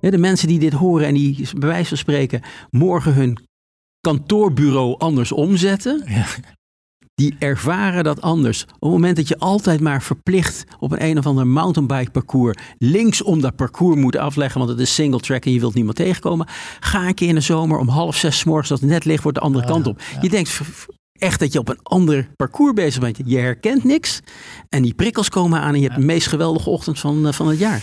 De mensen die dit horen en die bij wijze van spreken morgen hun kantoorbureau anders omzetten, Ja. die ervaren dat anders. Op het moment dat je altijd maar verplicht op een een of ander mountainbike parcours links om dat parcours moet afleggen, want het is single track en je wilt niemand tegenkomen, ga een keer in de zomer om half zes 's morgens dat het net licht wordt de andere Oh, kant op. ja. Je denkt echt dat je op een ander parcours bezig bent. Je herkent niks en die prikkels komen aan en je hebt de meest geweldige ochtend van, eh, van het jaar.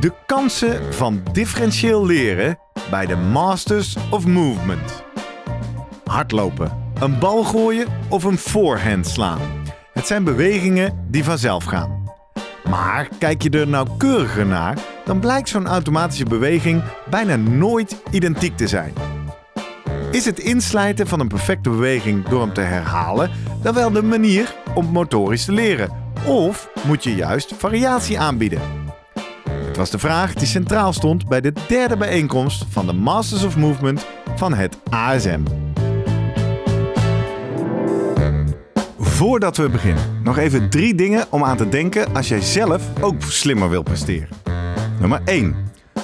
de kansen van differentieel leren bij de Masters of Movement. Hardlopen, een bal gooien of een voorhand slaan. Het zijn bewegingen die vanzelf gaan. Maar kijk je er nauwkeuriger naar, dan blijkt zo'n automatische beweging bijna nooit identiek te zijn. Is het inslijten van een perfecte beweging door hem te herhalen dan wel de manier om motorisch te leren? Of moet je juist variatie aanbieden? Was de vraag die centraal stond bij de derde bijeenkomst van de Masters of Movement van het ASM. Voordat we beginnen, nog even drie dingen om aan te denken als jij zelf ook slimmer wil presteren. Nummer 1.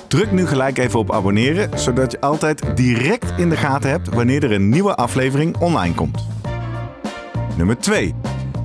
Druk nu gelijk even op abonneren, zodat je altijd direct in de gaten hebt wanneer er een nieuwe aflevering online komt. Nummer 2.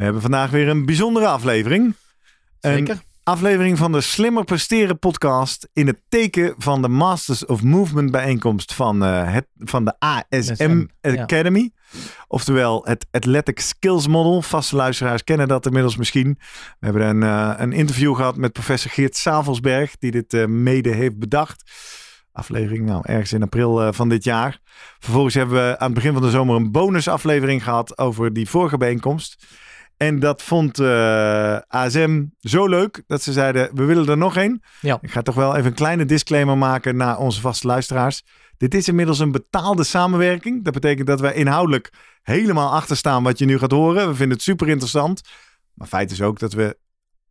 We hebben vandaag weer een bijzondere aflevering. Zeker. Een aflevering van de Slimmer Presteren podcast in het teken van de Masters of Movement bijeenkomst van, eh, het, van de ASM SM, ja. Academy. Oftewel het Athletic Skills Model. Vaste luisteraars kennen dat inmiddels misschien. We hebben een, eh, een interview gehad met professor Geert Savelsberg, die dit eh, mede heeft bedacht. Aflevering nou, ergens in april van dit jaar. Vervolgens hebben we aan het begin van de zomer een bonusaflevering gehad over die vorige bijeenkomst. En dat vond eh, ASM zo leuk dat ze zeiden: we willen er nog één. Ja. Ik ga toch wel even een kleine disclaimer maken naar onze vaste luisteraars. Dit is inmiddels een betaalde samenwerking. Dat betekent dat wij inhoudelijk helemaal achter staan wat je nu gaat horen. We vinden het super interessant. Maar feit is ook dat we,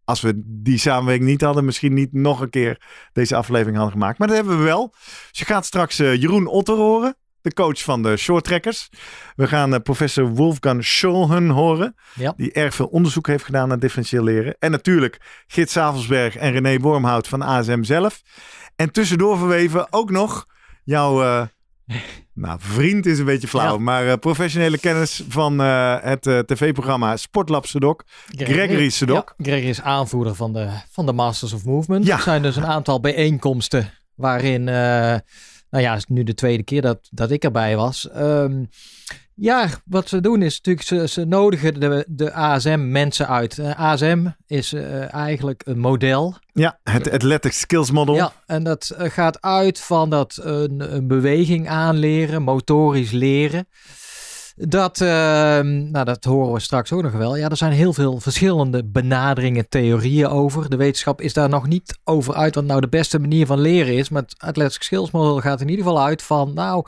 als we die samenwerking niet hadden, misschien niet nog een keer deze aflevering hadden gemaakt. Maar dat hebben we wel. Dus je gaat straks eh, Jeroen Otter horen, de coach van de shorttrekkers. We gaan eh, professor Wolfgang Scholhen horen, Ja. die erg veel onderzoek heeft gedaan naar differentieel leren. En natuurlijk Git Savelsberg en René Wormhout van ASM zelf. En tussendoor verweven ook nog jouw... eh, nou, vriend is een beetje flauw, Ja. maar eh, professionele kennis van het tv-programma Sportlab Sedok. Gregory Sedok. Ja, Gregory is aanvoerder van de, van de Masters of Movement. Ja. Er zijn dus een aantal bijeenkomsten waarin, nou ja, het is nu de tweede keer dat, dat ik erbij was. Ehm, ja, wat ze doen is natuurlijk, ze, ze nodigen de, de ASM mensen uit. Eh, ASM is eh, eigenlijk een model. Ja, het Athletic Skills Model. Ja, en dat eh, gaat uit van dat een, een beweging aanleren, motorisch leren. Dat, ehm, nou, dat horen we straks ook nog wel. Ja, er zijn heel veel verschillende benaderingen, theorieën over. De wetenschap is daar nog niet over uit wat nou de beste manier van leren is. Maar het Athletic Skills Model gaat in ieder geval uit van, nou,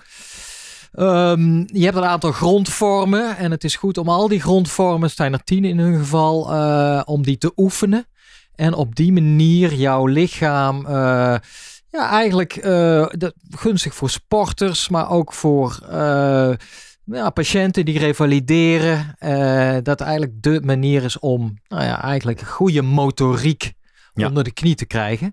ehm, je hebt een aantal grondvormen. En het is goed om al die grondvormen, het zijn er tien in hun geval, eh, om die te oefenen. En op die manier jouw lichaam, eh, ja, eigenlijk eh, gunstig voor sporters, maar ook voor ja, patiënten die revalideren. eh, dat eigenlijk de manier is om, nou ja, eigenlijk goede motoriek Ja. onder de knie te krijgen.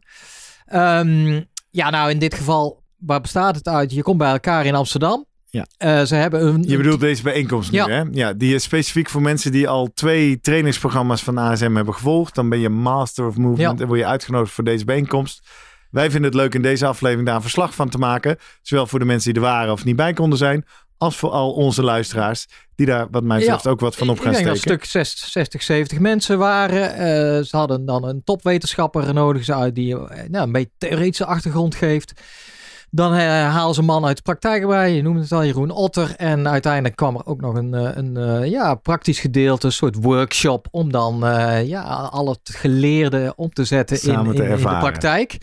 Ehm, ja, nou in dit geval, waar bestaat het uit? Je komt bij elkaar in Amsterdam. Ja. Eh, ze hebben een. Je bedoelt deze bijeenkomst nu, Ja. hè? Ja, die is specifiek voor mensen die al twee trainingsprogramma's van ASM hebben gevolgd. Dan ben je Master of Movement Ja. en word je uitgenodigd voor deze bijeenkomst. Wij vinden het leuk in deze aflevering daar een verslag van te maken. Zowel voor de mensen die er waren of niet bij konden zijn, als voor al onze luisteraars die daar wat mij betreft ook wat van op Ik gaan denk dat steken. een stuk 60, 60 70 mensen waren. Eh, ze hadden dan een topwetenschapper nodig die eh, nou, een beetje theoretische achtergrond geeft. Dan eh, halen ze een man uit de praktijk erbij. Je noemde het al, Jeroen Otter. En uiteindelijk kwam er ook nog een, een ja, praktisch gedeelte, een soort workshop. Om dan ja, al het geleerde om te zetten in, te de praktijk.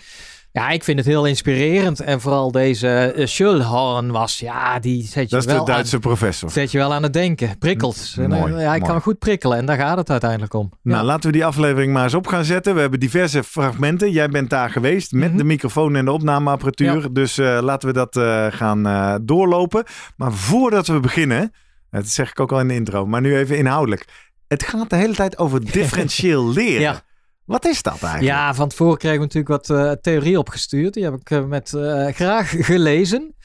Ja, ik vind het heel inspirerend. En vooral deze uh, Schulhorn was, ja, die zet je Dat is wel de Duitse professor. aan, zet je wel aan het denken. Prikkelt. En, Mooi, eh, ja, hij mooi. kan goed prikkelen en daar gaat het uiteindelijk om. Nou, ja. laten we die aflevering maar eens op gaan zetten. We hebben diverse fragmenten. Jij bent daar geweest met Mhm. de microfoon en de opnameapparatuur. Dus eh, laten we dat eh, gaan eh, doorlopen. Maar voordat we beginnen, dat zeg ik ook al in de intro, maar nu even inhoudelijk. Het gaat de hele tijd over differentieel leren. Ja. Wat is dat eigenlijk? Ja, van tevoren kregen we natuurlijk wat eh, theorie opgestuurd. Die heb ik eh, met eh, graag gelezen.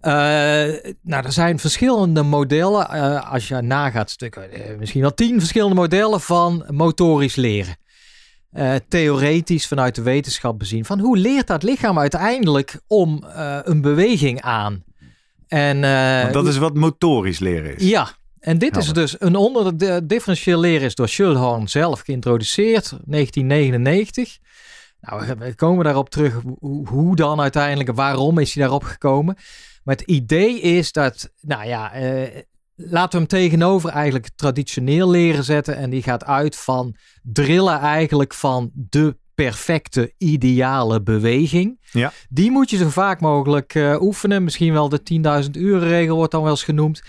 Nou, er zijn verschillende modellen. als je nagaat, stukken, misschien wel tien verschillende modellen van motorisch leren. Theoretisch vanuit de wetenschap bezien. Van hoe leert dat lichaam uiteindelijk om een beweging aan? En, dat is wat motorisch leren is. ja, en dit is dus een onder de differentieel leren is door Schulhorn zelf geïntroduceerd, 1999. Nou, we- komen daarop terug hoe, hoe dan uiteindelijk, waarom is hij daarop gekomen. Maar het idee is dat, nou ja, eh, laten we hem tegenover eigenlijk traditioneel leren zetten. En die gaat uit van drillen eigenlijk van de perfecte, ideale beweging. Ja. Die moet je zo vaak mogelijk eh, oefenen. Misschien wel de 10.000 uren regel wordt dan wel eens genoemd.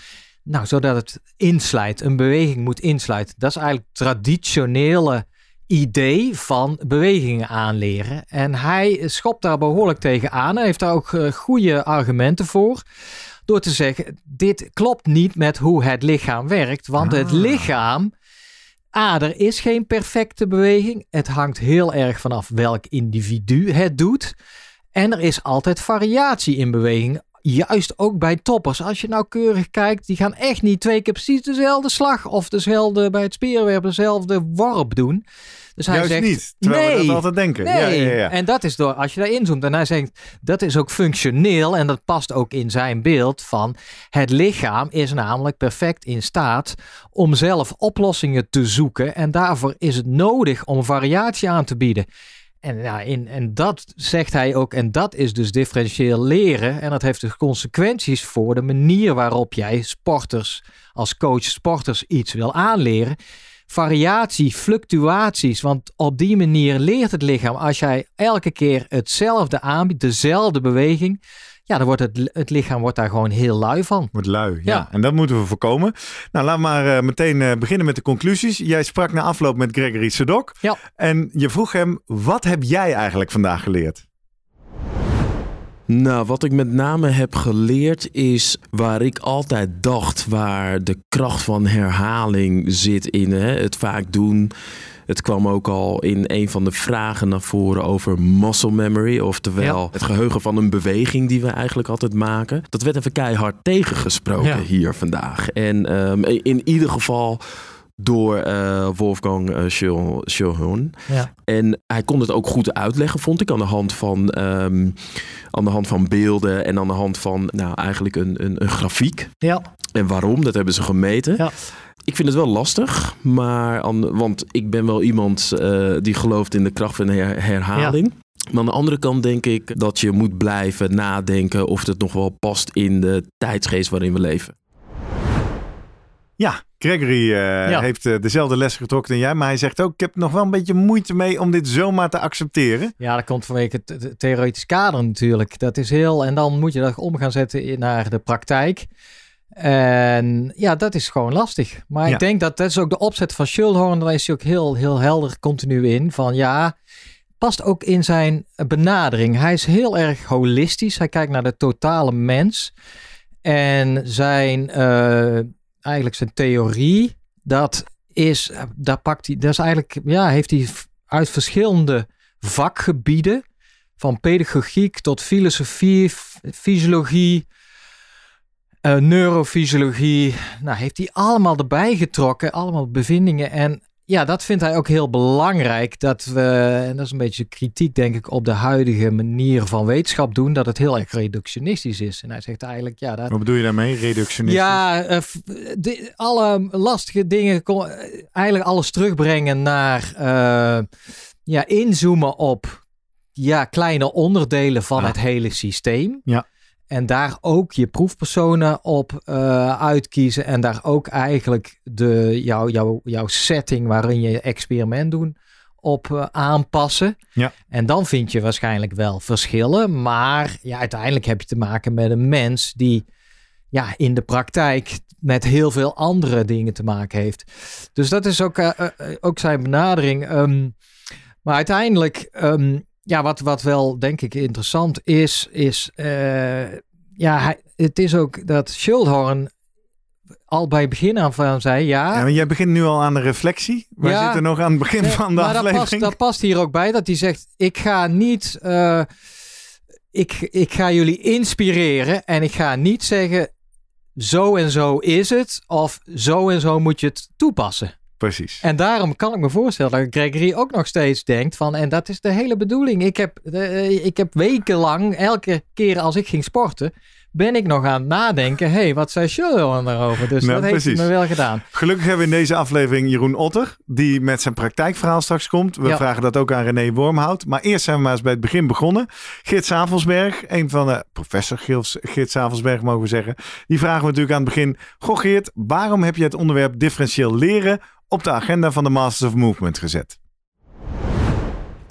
Nou, zodat het insluit. Een beweging moet insluiten. Dat is eigenlijk het traditionele idee van bewegingen aanleren. En hij schopt daar behoorlijk tegen aan. Hij heeft daar ook eh, goede argumenten voor. Door te zeggen, dit klopt niet met hoe het lichaam werkt. Want het Ah. lichaam... A, er is geen perfecte beweging. Het hangt heel erg vanaf welk individu het doet. En er is altijd variatie in beweging. Juist ook bij toppers. Als je nauwkeurig kijkt, die gaan echt niet twee keer precies dezelfde slag of dezelfde bij het speerwerpen dezelfde worp doen. Dus hij Juist zegt, niet. Terwijl we nee, dat altijd denken. Nee, Ja, ja, ja. en dat is door, als je daar inzoomt en hij zegt, dat is ook functioneel en dat past ook in zijn beeld van het lichaam is namelijk perfect in staat om zelf oplossingen te zoeken en daarvoor is het nodig om variatie aan te bieden. En, in, en dat zegt hij ook, en dat is dus differentieel leren. En dat heeft dus consequenties voor de manier waarop jij sporters, als coach sporters, iets wil aanleren variatie, fluctuaties. Want op die manier leert het lichaam, als jij elke keer hetzelfde aanbiedt, dezelfde beweging, ja, dan wordt het, het lichaam wordt daar gewoon heel lui van. Wordt lui, ja. Ja. En dat moeten we voorkomen. Nou, laten we maar eh, meteen eh, beginnen met de conclusies. Jij sprak na afloop met Gregory Sedok. Ja. En je vroeg hem, wat heb jij eigenlijk vandaag geleerd? Nou, wat ik met name heb geleerd is waar ik altijd dacht waar de kracht van herhaling zit in hè, het vaak doen. Het kwam ook al in een van de vragen naar voren over muscle memory, oftewel Ja. het geheugen van een beweging die we eigenlijk altijd maken. Dat werd even keihard tegengesproken Ja. hier vandaag. En ehm, in ieder geval door eh, Wolfgang uh. Ja. En hij kon het ook goed uitleggen, vond ik, aan de hand van, ehm, aan de hand van beelden en aan de hand van nou, eigenlijk een, een, een grafiek. Ja. En waarom, dat hebben ze gemeten. Ja. Ik vind het wel lastig, maar aan, want ik ben wel iemand uh, die gelooft in de kracht van her, herhaling. Maar aan de andere kant denk ik dat je moet blijven nadenken of het nog wel past in de tijdsgeest waarin we leven. Ja, Gregory uh, ja. heeft uh, dezelfde les getrokken dan jij. Maar hij zegt ook, ik heb nog wel een beetje moeite mee om dit zomaar te accepteren. Ja, dat komt vanwege het, het theoretisch kader natuurlijk. Dat is heel... En dan moet je dat om gaan zetten naar de praktijk. En ja, dat is gewoon lastig. Maar Ja. ik denk dat dat is ook de opzet van Schulhorn. Daar is hij ook heel, heel helder continu in. Van ja, past ook in zijn benadering. Hij is heel erg holistisch. Hij kijkt naar de totale mens. En zijn, eh, eigenlijk zijn theorie, dat is, daar pakt hij, dat is eigenlijk, ja, heeft hij uit verschillende vakgebieden, van pedagogiek tot filosofie, fysiologie, uh, neurofysiologie. Nou, heeft hij allemaal erbij getrokken, allemaal bevindingen. En ja, dat vindt hij ook heel belangrijk. Dat we, en dat is een beetje kritiek, denk ik, op de huidige manier van wetenschap doen, dat het heel erg reductionistisch is. En hij zegt eigenlijk, ja. Dat, Wat bedoel je daarmee, reductionistisch? Ja, uh, de, alle lastige dingen, eigenlijk alles terugbrengen naar, uh, ja, inzoomen op, ja, kleine onderdelen van Ja. het hele systeem. Ja. En daar ook je proefpersonen op eh, uitkiezen. En daar ook eigenlijk de, jouw jouw jouw setting waarin je experiment doen op eh, aanpassen. Ja. En dan vind je waarschijnlijk wel verschillen. Maar ja, uiteindelijk heb je te maken met een mens die ja, in de praktijk met heel veel andere dingen te maken heeft. Dus dat is ook, eh, ook zijn benadering. Ehm, maar uiteindelijk, ehm, ja, wat, wat wel denk ik interessant is, is eh, ja, hij, het is ook dat Schildhorn al bij het begin aan zei, ja, Ja, maar jij begint nu al aan de reflectie. We Ja. zitten nog aan het begin Nee, van de maar dat aflevering. past, dat past hier ook bij, dat hij zegt, ik ga niet, eh, ik, ik ga jullie inspireren en ik ga niet zeggen, zo en zo is het, of zo en zo moet je het toepassen. Precies. En daarom kan ik me voorstellen dat Gregory ook nog steeds denkt van, en dat is de hele bedoeling. Ik heb, eh, ik heb wekenlang, elke keer als ik ging sporten, ben ik nog aan het nadenken, hé, hey, wat zei Schildhorn daarover? Dus Nou, dat heeft me wel gedaan. Gelukkig hebben we in deze aflevering Jeroen Otter, die met zijn praktijkverhaal straks komt. We Ja. vragen dat ook aan René Wormhout. Maar eerst zijn we maar eens bij het begin begonnen. Geert Savelsberg, een van de professor Geert Savelsberg mogen we zeggen. Die vragen we natuurlijk aan het begin. Goh Geert, waarom heb je het onderwerp differentieel leren op de agenda van de Masters of Movement gezet?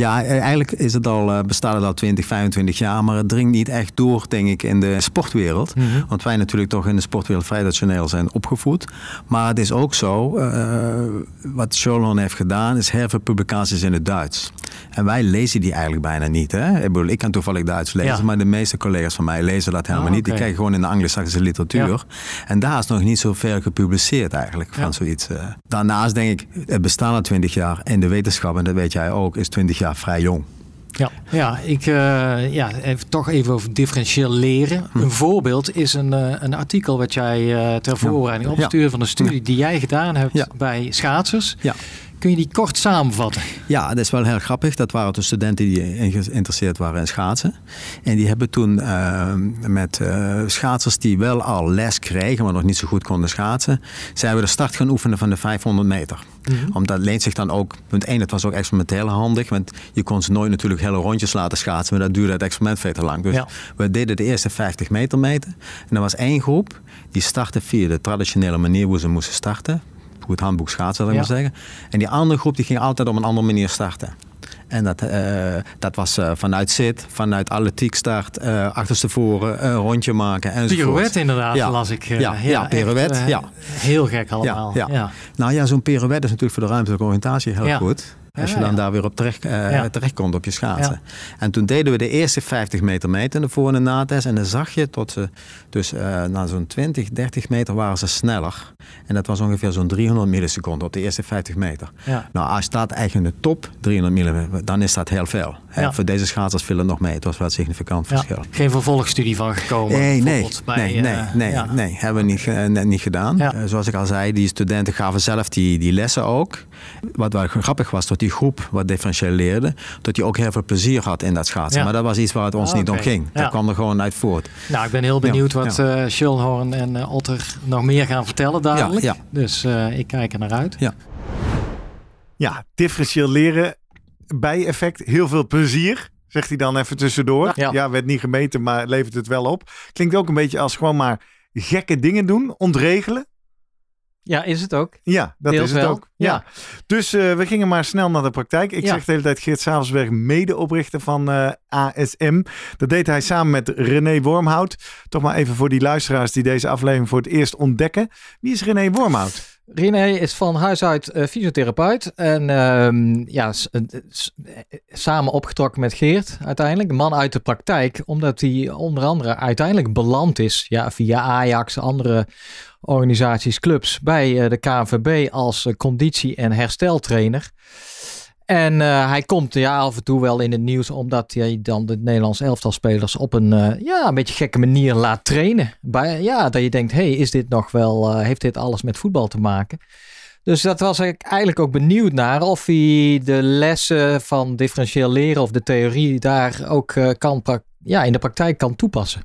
Ja, eh, eigenlijk is het al, eh, bestaat het al 20, 25 jaar, maar het dringt niet echt door, denk ik, in de sportwereld. Want wij natuurlijk toch in de sportwereld vrij traditioneel zijn opgevoed. Maar het is ook zo, eh, wat Scholon heeft gedaan, is heel veel publicaties in het Duits. En wij lezen die eigenlijk bijna niet. Hè? Ik, bedoel, ik kan toevallig Duits lezen, Ja. maar de meeste collega's van mij lezen dat helemaal Ah, niet. Die kijken gewoon in de Anglo-Saxische literatuur. En daar is nog niet zoveel gepubliceerd eigenlijk van zoiets. Daarnaast denk ik, het bestaat al 20 jaar en de wetenschap, en dat weet jij ook, is 20 jaar vrij jong. Ja. Ja, ik eh, ja, even, toch even over differentieel leren. Hm. Een voorbeeld is een, eh, een artikel wat jij eh, ter voorbereiding opstuurde van een studie die jij gedaan hebt bij schaatsers. Ja. Kun je die kort samenvatten? Ja, dat is wel heel grappig. Dat waren de studenten die geïnteresseerd waren in schaatsen. En die hebben toen eh, met eh, schaatsers die wel al les kregen, maar nog niet zo goed konden schaatsen, zijn we de start gaan oefenen van de 500 meter. Omdat leent zich dan ook, punt 1, het was ook experimenteel handig, want je kon ze nooit natuurlijk hele rondjes laten schaatsen, maar dat duurde het experiment veel te lang. Dus Ja. we deden de eerste 50 meter meten. En er was één groep die startte via de traditionele manier hoe ze moesten starten. Goed handboek schaatsen, zal ik Ja. maar zeggen. En die andere groep die ging altijd op een andere manier starten. En dat, eh, dat was eh, vanuit zit, vanuit atletiek start, eh achterstevoren, een rondje maken enzovoort. Pirouette inderdaad, Ja. las ik. Ja, ja, echt, pirouette, ja. Heel gek allemaal. Ja, ja. Nou ja, zo'n pirouette is natuurlijk voor de ruimtelijke oriëntatie heel Ja. goed. Als je dan ja. daar weer op terecht, terechtkomt op je schaatsen. En toen deden we de eerste 50 meter meten, de voor- en de natest. En dan zag je tot ze, dus eh, na zo'n 20, 30 meter waren ze sneller. En dat was ongeveer zo'n 300 milliseconden op de eerste 50 meter. Nou, als dat eigenlijk in de top 300 millimeter, dan is dat heel veel. Hè. Voor deze schaatsers viel het nog mee. Het was wel een significant Ja. verschil. Geen vervolgstudie van gekomen. Nee, nee, bij, nee, nee, eh, nee, hebben we niet, net niet gedaan. Zoals ik al zei, die studenten gaven zelf die, die lessen ook. Wat wel grappig was, die groep wat differentieel leerde, dat die ook heel veel plezier had in dat schaatsen. Ja. Maar dat was iets waar het ons Ah, niet om ging. Dat Ja. kwam er gewoon uit voort. Nou, ik ben heel benieuwd Ja, wat eh Schulhorn en eh, Otter nog meer gaan vertellen dadelijk. ja. Dus eh, ik kijk er naar uit. Ja, differentieel leren, bijeffect, heel veel plezier. Zegt hij dan even tussendoor. Ja. Ja. werd niet gemeten, maar levert het wel op. Klinkt ook een beetje als gewoon maar gekke dingen doen, ontregelen. Ja, is het ook. Ja, dat Deels is het wel. ook. Ja. Ja. Dus eh, we gingen maar snel naar de praktijk. Ik Ja. zeg de hele tijd Geert Savelsberg, medeoprichter van eh, ASM. Dat deed hij samen met René Wormhout. Toch maar even voor die luisteraars die deze aflevering voor het eerst ontdekken. Wie is René Wormhout? René is van huis uit eh, fysiotherapeut. En ehm, ja, eh, eh, samen opgetrokken met Geert uiteindelijk. Een man uit de praktijk. Omdat hij onder andere uiteindelijk beland is. Ja, via Ajax, andere organisaties, clubs. Bij de KNVB als conditie- en hersteltrainer. En eh, hij komt ja, af en toe wel in het nieuws omdat hij dan de Nederlandse elftalspelers op een, uh, ja, een beetje gekke manier laat trainen. Bij, ja, dat je denkt, hey, is dit nog wel, uh, heeft dit alles met voetbal te maken? Dus dat was ik eigenlijk ook benieuwd naar of hij de lessen van differentieel leren of de theorie daar ook kan, ja, in de praktijk kan toepassen.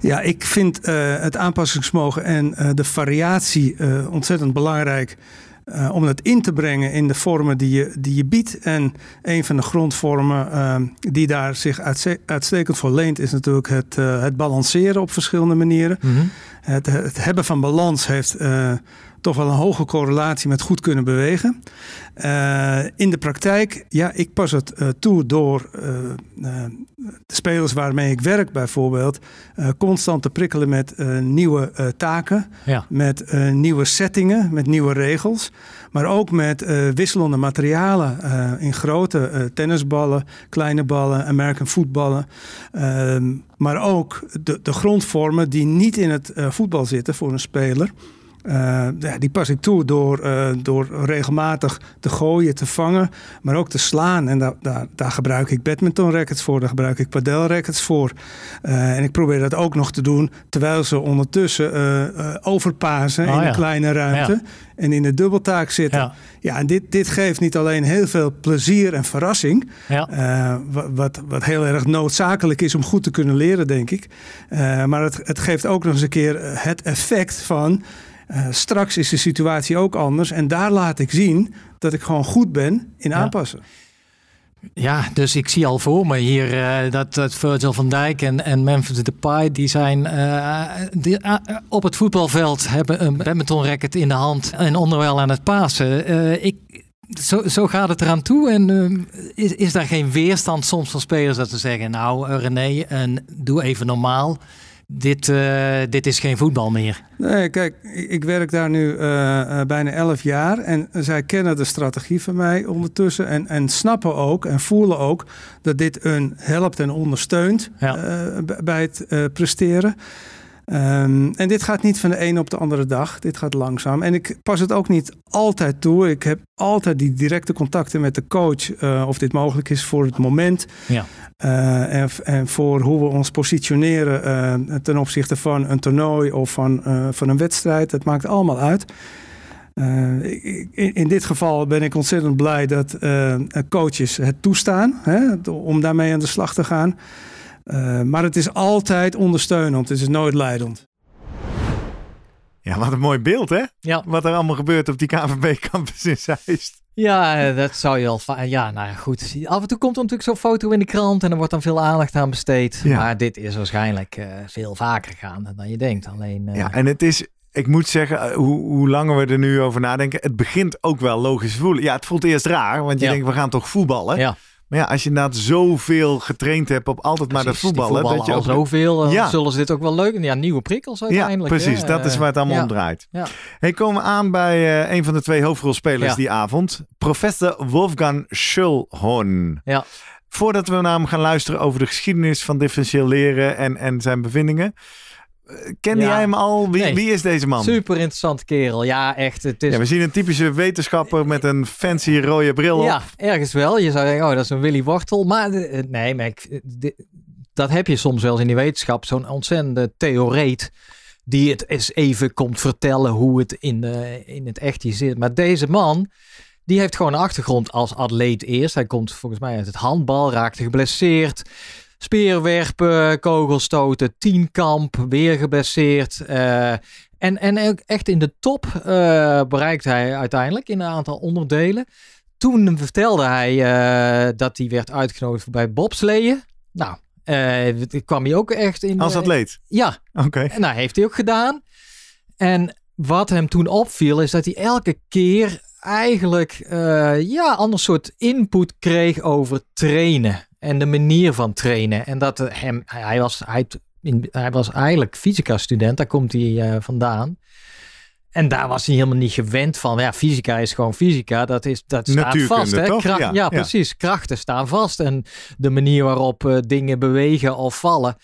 Ja, ik vind het aanpassingsmogen en de variatie ontzettend belangrijk. Uh, om dat in te brengen in de vormen die je, die je biedt. En een van de grondvormen uh, die daar zich uitstekend voor leent, is natuurlijk het, uh, het balanceren op verschillende manieren. Mm -hmm. het, het, hebben van balans heeft toch wel een hoge correlatie met goed kunnen bewegen. Uh, in de praktijk, ja, ik pas het uh, toe door uh, de spelers waarmee ik werk bijvoorbeeld constant te prikkelen met nieuwe taken, ja. met nieuwe settingen, met nieuwe regels, maar ook met wisselende materialen in grote tennisballen, kleine ballen, American voetballen, ehm, maar ook de, de grondvormen die niet in het voetbal zitten voor een speler. Uh, die pas ik toe door, uh, door regelmatig te gooien, te vangen, maar ook te slaan. En daar, daar, daar gebruik ik badminton rackets voor, daar gebruik ik padel rackets voor. Uh, en ik probeer dat ook nog te doen terwijl ze ondertussen overpazen oh, in een kleine ruimte. Ja. En in de dubbeltaak zitten. Ja, ja en dit, dit geeft niet alleen heel veel plezier en verrassing. Ja. wat, wat heel erg noodzakelijk is om goed te kunnen leren, denk ik. maar het, het geeft ook nog eens een keer het effect van uh, straks is de situatie ook anders. En daar laat ik zien dat ik gewoon goed ben in aanpassen. Ja, dus ik zie al voor me hier uh, dat, dat Virgil van Dijk en, en Memphis Depay... die zijn uh, die, op het voetbalveld, hebben een badminton racket in de hand... en onderwijl aan het pasen. ik, zo, zo gaat het eraan toe. En is, is daar geen weerstand soms van spelers dat ze zeggen... nou René, en doe even normaal dit, uh, dit is geen voetbal meer. Nee, kijk, ik werk daar nu uh, uh, bijna elf jaar en zij kennen de strategie van mij ondertussen en, en snappen ook en voelen ook dat dit een helpt en ondersteunt ja. bij het presteren. Um, en dit gaat niet van de een op de andere dag. Dit gaat langzaam. En ik pas het ook niet altijd toe. Ik heb altijd die directe contacten met de coach. Uh, of dit mogelijk is voor het moment. Ja. Uh, en, en, voor hoe we ons positioneren uh, ten opzichte van een toernooi of van, van een wedstrijd. Dat maakt allemaal uit. In, in, dit geval ben ik ontzettend blij dat coaches het toestaan hè, om daarmee aan de slag te gaan. Uh, maar het is altijd ondersteunend. Het is nooit leidend. Ja, wat een mooi beeld, hè? Ja. Wat er allemaal gebeurt op die KVB-campus in Zeist. Ja, dat zou je al. Ja, nou ja, goed. Af en toe komt er natuurlijk zo'n foto in de krant en er wordt dan veel aandacht aan besteed. Ja. Maar dit is waarschijnlijk uh, veel vaker gaan dan je denkt. Alleen. Uh... Ja, en het is. Ik moet zeggen, hoe, hoe langer we er nu over nadenken, het begint ook wel logisch te voelen. Ja, het voelt eerst raar, want je ja. denkt, we gaan toch voetballen? Ja. Maar ja, als je inderdaad zoveel getraind hebt op altijd maar dat voetballen. dat je al zoveel, uh, ja. zullen ze dit ook wel leuk Ja, nieuwe prikkels uiteindelijk. Ja, precies. Hè? Dat is waar het allemaal ja. om draait. Ja. Hey, komen we aan bij uh, een van de twee hoofdrolspelers die avond. Professor Wolfgang Schulhorn. Ja. Voordat we naar hem gaan luisteren over de geschiedenis van differentieel leren en, en zijn bevindingen. Kende ja. jij hem al? Wie, nee. wie, is deze man? Super interessante kerel. Ja, echt. Het is... ja, we zien een typische wetenschapper met een fancy rode bril ja, ergens wel. Je zou denken, oh, dat is een Willy Wortel. Maar eh, nee, maar ik, dat heb je soms wel eens in die wetenschap. Zo'n ontzettende theoreet die het eens even komt vertellen hoe het in, de, in het echtje zit. Maar deze man, die heeft gewoon een achtergrond als atleet eerst. Hij komt volgens mij uit het handbal, raakte geblesseerd speerwerpen, kogelstoten, tienkamp, weer geblesseerd. Uh, en, en echt in de top uh, bereikt hij uiteindelijk in een aantal onderdelen. Toen vertelde hij uh, dat hij werd uitgenodigd bij bobsleeën. Nou, kwam hij ook echt in. Als atleet? Ja. Oké. En nou, heeft hij ook gedaan. En wat hem toen opviel, is dat hij elke keer eigenlijk ja, ander soort input kreeg over trainen en de manier van trainen. En dat hem, hij was, hij, hij was eigenlijk fysica-student, daar komt hij uh, vandaan. En daar was hij helemaal niet gewend van. Ja, fysica is gewoon fysica. Dat, is, dat staat vast. Hè? Kracht, ja, ja, precies. Krachten staan vast. En de manier waarop uh, dingen bewegen of vallen.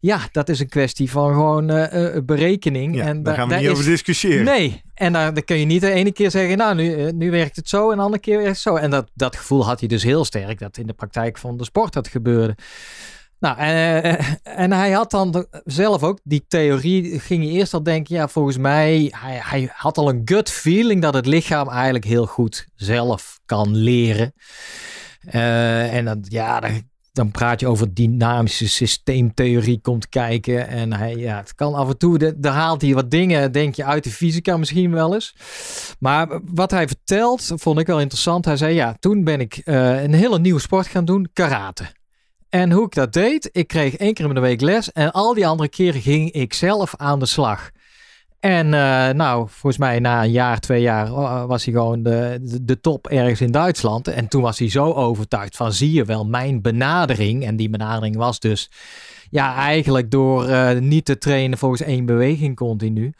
Ja, dat is een kwestie van gewoon uh, berekening. Ja, en daar gaan we niet over discussiëren. Nee, en dan, dan kun je niet de ene keer zeggen, nou, nu, nu werkt het zo en de andere keer werkt het zo. En dat, dat gevoel had hij dus heel sterk, dat in de praktijk van de sport dat gebeurde. Nou, en, en hij had dan zelf ook die theorie, ging hij eerst al denken, ja, volgens mij, hij, hij had al een gut feeling dat het lichaam eigenlijk heel goed zelf kan leren. Uh, en dan, ja, dan dan praat je over dynamische systeemtheorie komt kijken. En hij, ja, het kan af en toe, daar haalt hij wat dingen, denk je, uit de fysica misschien wel eens. Maar wat hij vertelt, vond ik wel interessant. Hij zei, ja, toen ben ik uh, een hele nieuwe sport gaan doen, karate. En hoe ik dat deed, ik kreeg één keer in de week les en al die andere keren ging ik zelf aan de slag. En uh, nou, volgens mij na een jaar, twee jaar uh, was hij gewoon de, de, top ergens in Duitsland. En toen was hij zo overtuigd van zie je wel mijn benadering. En die benadering was dus ja, eigenlijk door uh, niet te trainen volgens één beweging continu.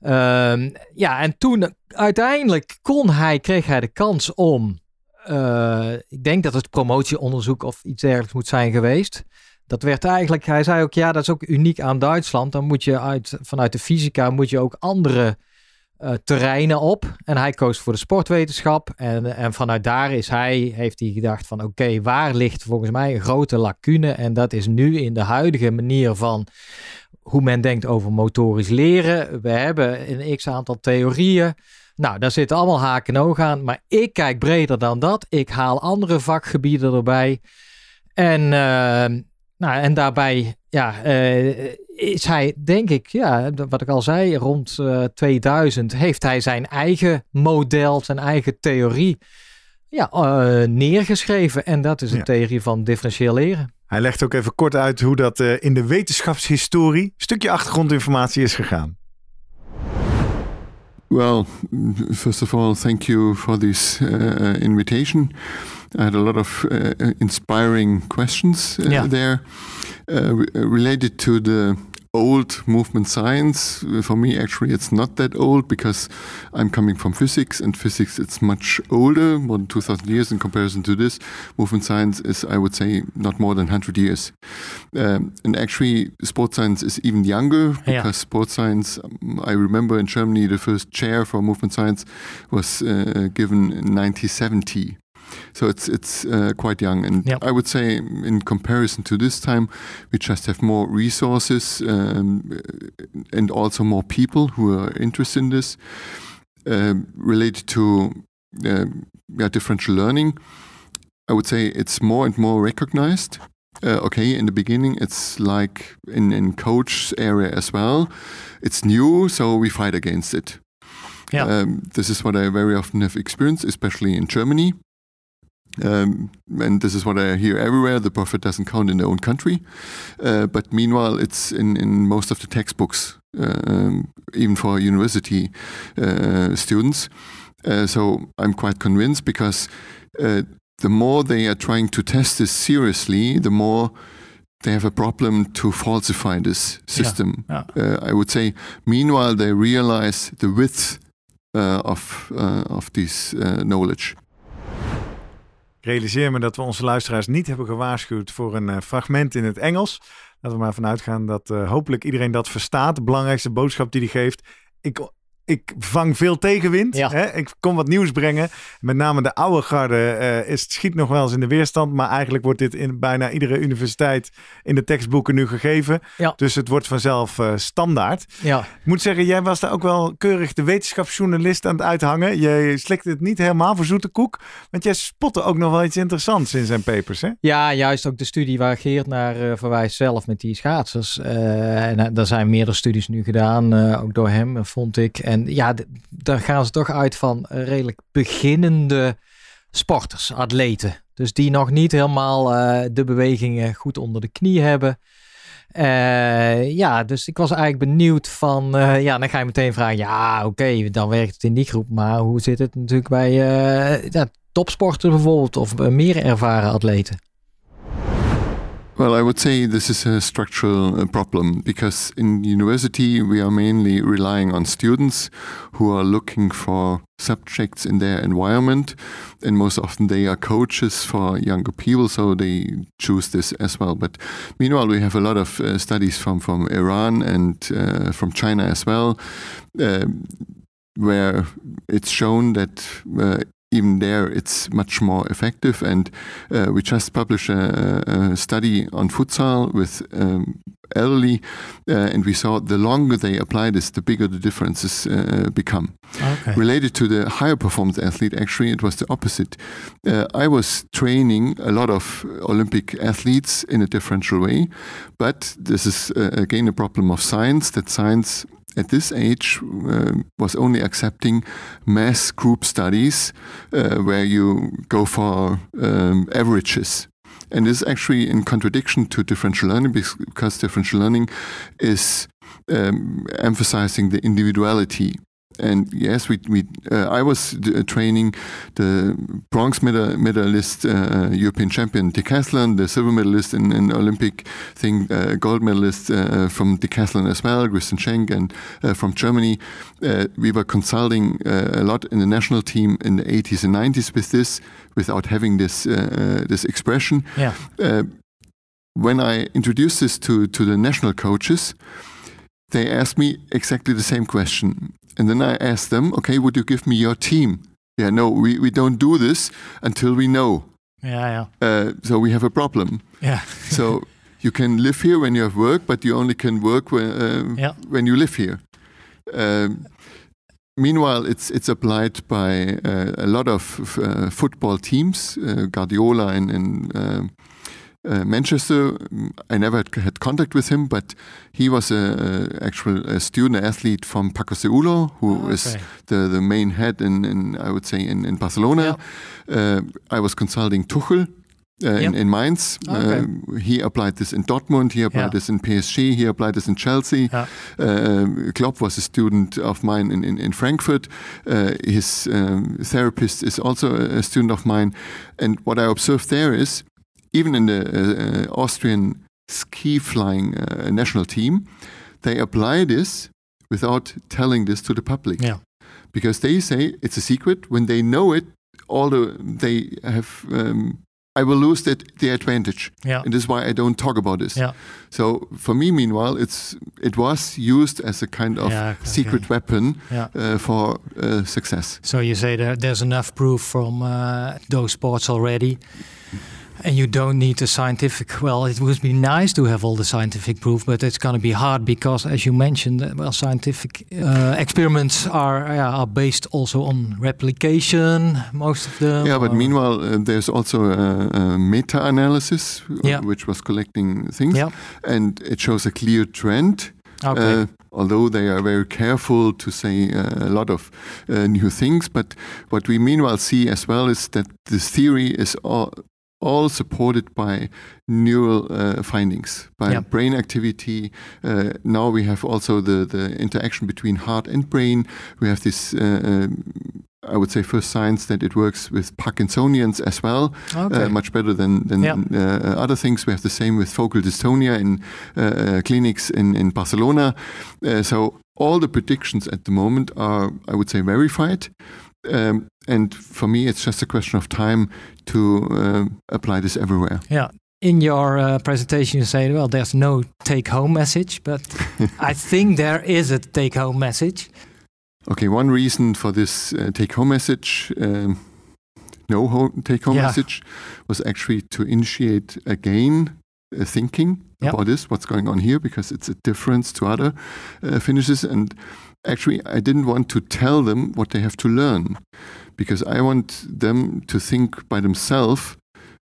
Ehm, ja, en toen uiteindelijk kon hij, kreeg hij de kans om, ik denk dat het promotieonderzoek of iets dergelijks moet zijn geweest dat werd eigenlijk, hij zei ook, ja, dat is ook uniek aan Duitsland. Dan moet je uit, vanuit de fysica moet je ook andere uh, terreinen op. En hij koos voor de sportwetenschap. En, en vanuit daar is hij, heeft hij gedacht van, oké, waar ligt volgens mij een grote lacune? En dat is nu in de huidige manier van hoe men denkt over motorisch leren. We hebben een x aantal theorieën. Nou, daar zitten allemaal haken en ogen aan. Maar ik kijk breder dan dat. Ik haal andere vakgebieden erbij. En uh, nou, en daarbij ja, uh, is hij, denk ik, ja, wat ik al zei, rond uh, eh, 2000 heeft hij zijn eigen model, zijn eigen theorie ja, uh, neergeschreven. En dat is een ja. theorie van differentieel leren. Hij legt ook even kort uit hoe dat in de wetenschapshistorie, een stukje achtergrondinformatie is gegaan. Well, first of all, thank you for this invitation. I had a lot of uh, inspiring questions uh, yeah. there uh, re related to the old movement science. For me, actually, it's not that old because I'm coming from physics, and physics it's much older, more than 2,000 years in comparison to this. Movement science is, I would say, not more than 100 years. Um, and actually, sports science is even younger because yeah. sports science, um, I remember in Germany, the first chair for movement science was uh, given in 1970. So it's it's uh, quite young, and yep. I would say in comparison to this time, we just have more resources um, and also more people who are interested in this um, related to uh, yeah, differential learning. I would say it's more and more recognized. Uh, okay, in the beginning, it's like in in coach area as well. It's new, so we fight against it. Yeah. Um, this is what I very often have experienced, especially in Germany. Um, and this is what I hear everywhere. The profit doesn't count in their own country, uh, but meanwhile, it's in, in most of the textbooks, um, even for university uh, students. Uh, so I'm quite convinced because uh, the more they are trying to test this seriously, the more they have a problem to falsify this system. Yeah, yeah. Uh, I would say. Meanwhile, they realize the width uh, of of this knowledge. Realiseer me dat we onze luisteraars niet hebben gewaarschuwd voor een uh, fragment in het Engels. Laten we maar vanuit gaan dat uh, hopelijk iedereen dat verstaat. De belangrijkste boodschap die hij geeft. Ik ik vang veel tegenwind. Ja. Hè? Ik kom wat nieuws brengen. Met name de oude garde uh, is, schiet nog wel eens in de weerstand. Maar eigenlijk wordt dit in bijna iedere universiteit in de tekstboeken nu gegeven. Ja. Dus het wordt vanzelf uh, standaard. Ja. Ik moet zeggen, jij was daar ook wel keurig de wetenschapsjournalist aan het uithangen. Je slikte het niet helemaal voor zoete koek. Want jij spotte ook nog wel iets interessants in zijn papers. Hè? Ja, juist ook de studie waar Geert naar uh, verwijst zelf met die schaatsers. en er zijn meerdere studies nu gedaan, ook door hem, vond ik. En en ja, daar gaan ze toch uit van redelijk beginnende sporters, atleten. Dus die nog niet helemaal uh, de bewegingen goed onder de knie hebben. Uh, ja, dus ik was eigenlijk benieuwd van, uh, ja, dan ga je meteen vragen, ja, oké, dan werkt het in die groep, maar hoe zit het natuurlijk bij ja, topsporters bijvoorbeeld of meer ervaren atleten? Well, I would say this is a structural uh, problem because in university we are mainly relying on students who are looking for subjects in their environment, and most often they are coaches for younger people, so they choose this as well. But meanwhile, we have a lot of uh, studies from from Iran and uh, from China as well. Uh, where it's shown that uh, even there it's much more effective. And uh, we just published a, a, study on futsal with um, elderly, uh, and we saw the longer they apply this, the bigger the differences uh, become. Okay. Related to the higher performance athlete, actually, it was the opposite. Uh, I was training a lot of Olympic athletes in a differential way, but this is uh, again a problem of science that science at this age uh, was only accepting mass group studies uh, where you go for um, averages. And this is actually in contradiction to differential learning because differential learning is um, emphasizing the individuality and yes, we, we uh, I was uh, training the bronze medal, medalist, uh, European champion decathlon, the silver medalist in, in Olympic thing, uh, gold medalist uh, from decathlon as well, Christian Schenk, and uh, from Germany. we were consulting a lot in the national team in the 80s and 90s with this, without having this this expression. Yeah. when I introduced this to to the national coaches they asked me exactly the same question. And then I asked them, okay, would you give me your team? Yeah, no, we, we don't do this until we know. Yeah, yeah. Uh, so we have a problem. Yeah. so you can live here when you have work, but you only can work when, uh, yeah. when you live here. Um, meanwhile, it's it's applied by uh, a lot of uh, football teams. Uh, Guardiola and, and um, uh, Manchester. I never had, had, contact with him, but he was a, a actual a student athlete from Paco Seulo, who oh, okay. is the, the main head in, in I would say in, in Barcelona. Uh, I was consulting Tuchel. Uh, yep. in, in, Mainz. Okay. Uh, he applied this in Dortmund, he applied yeah. this in PSG, he applied this in Chelsea. Yeah. Uh, Klopp was a student of mine in, in, in Frankfurt. Uh, his um, therapist is also a student of mine. And what I observed there is even in the uh, Austrian ski flying uh, national team, they apply this without telling this to the public. Yeah. Because they say it's a secret. When they know it, all the they have. Um, I will lose that the advantage. Yeah. And this is why I don't talk about this. Yeah. So for me, meanwhile, it's it was used as a kind of yeah, okay. secret weapon yeah. uh, for uh, success. So you say that there's enough proof from uh, those sports already and you don't need the scientific. Well, it would be nice to have all the scientific proof, but it's going to be hard because, as you mentioned, uh, well, scientific uh, experiments are are based also on replication. Most of them. Yeah, but meanwhile, uh, there's also a, a meta-analysis, uh, yeah. which was collecting things, yeah. and it shows a clear trend. Okay. Uh, although they are very careful to say uh, a lot of uh, new things. But what we meanwhile see as well is that this theory is all, all supported by neural uh, findings, by yeah. brain activity. Uh, now we have also the, the interaction between heart and brain. We have this, uh, um, I would say, first signs that it works with Parkinsonians as well, uh, okay. much better than, than yeah. Uh, other things. We have the same with focal dystonia in uh, clinics in, in Barcelona. so all the predictions at the moment are, I would say, verified. Um, and for me, it's just a question of time to uh, apply this everywhere. Yeah. In your uh, presentation, you say, well, there's no take home message, but I think there is a take home message. Okay, one reason for this uh, take home message, um, no take home yeah. message, was actually to initiate again uh, thinking yep. about this, what's going on here, because it's a difference to other uh, finishes. And actually, I didn't want to tell them what they have to learn because I want them to think by themselves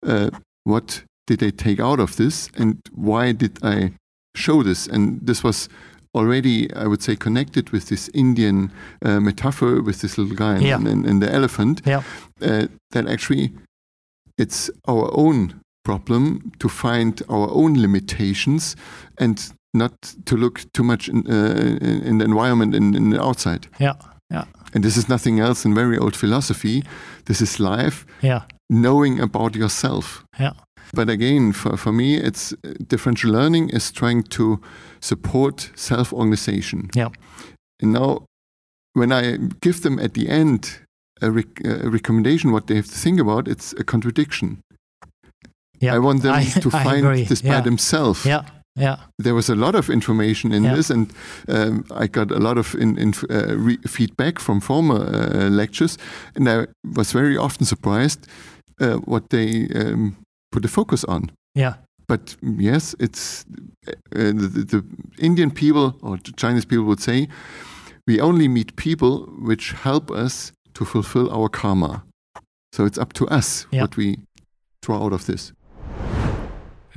uh, what did they take out of this and why did I show this? And this was already, I would say, connected with this Indian uh, metaphor with this little guy yeah. and, and, and, the elephant. Yeah. Uh, that actually it's our own problem to find our own limitations and not to look too much in, uh, in the environment in, in the outside. Yeah, yeah. And this is nothing else than very old philosophy. This is life. Yeah. Knowing about yourself. Yeah. But again, for, for me, it's differential learning is trying to support self-organization. Yeah. And now, when I give them at the end a, rec- a recommendation, what they have to think about, it's a contradiction. Yeah. I want them I- to I find agree. this by themselves. Ja, ja. There was a lot of information in Yeah. this, and um, I got a lot of in, in, uh, re- feedback from former uh, lectures, and I was very often surprised uh, what they um, put the focus on. Ja. But yes, it's uh, the, the, the Indian people or the Chinese people would say we only meet people which help us to fulfill our karma. So it's up to us Yeah. what we draw out of this.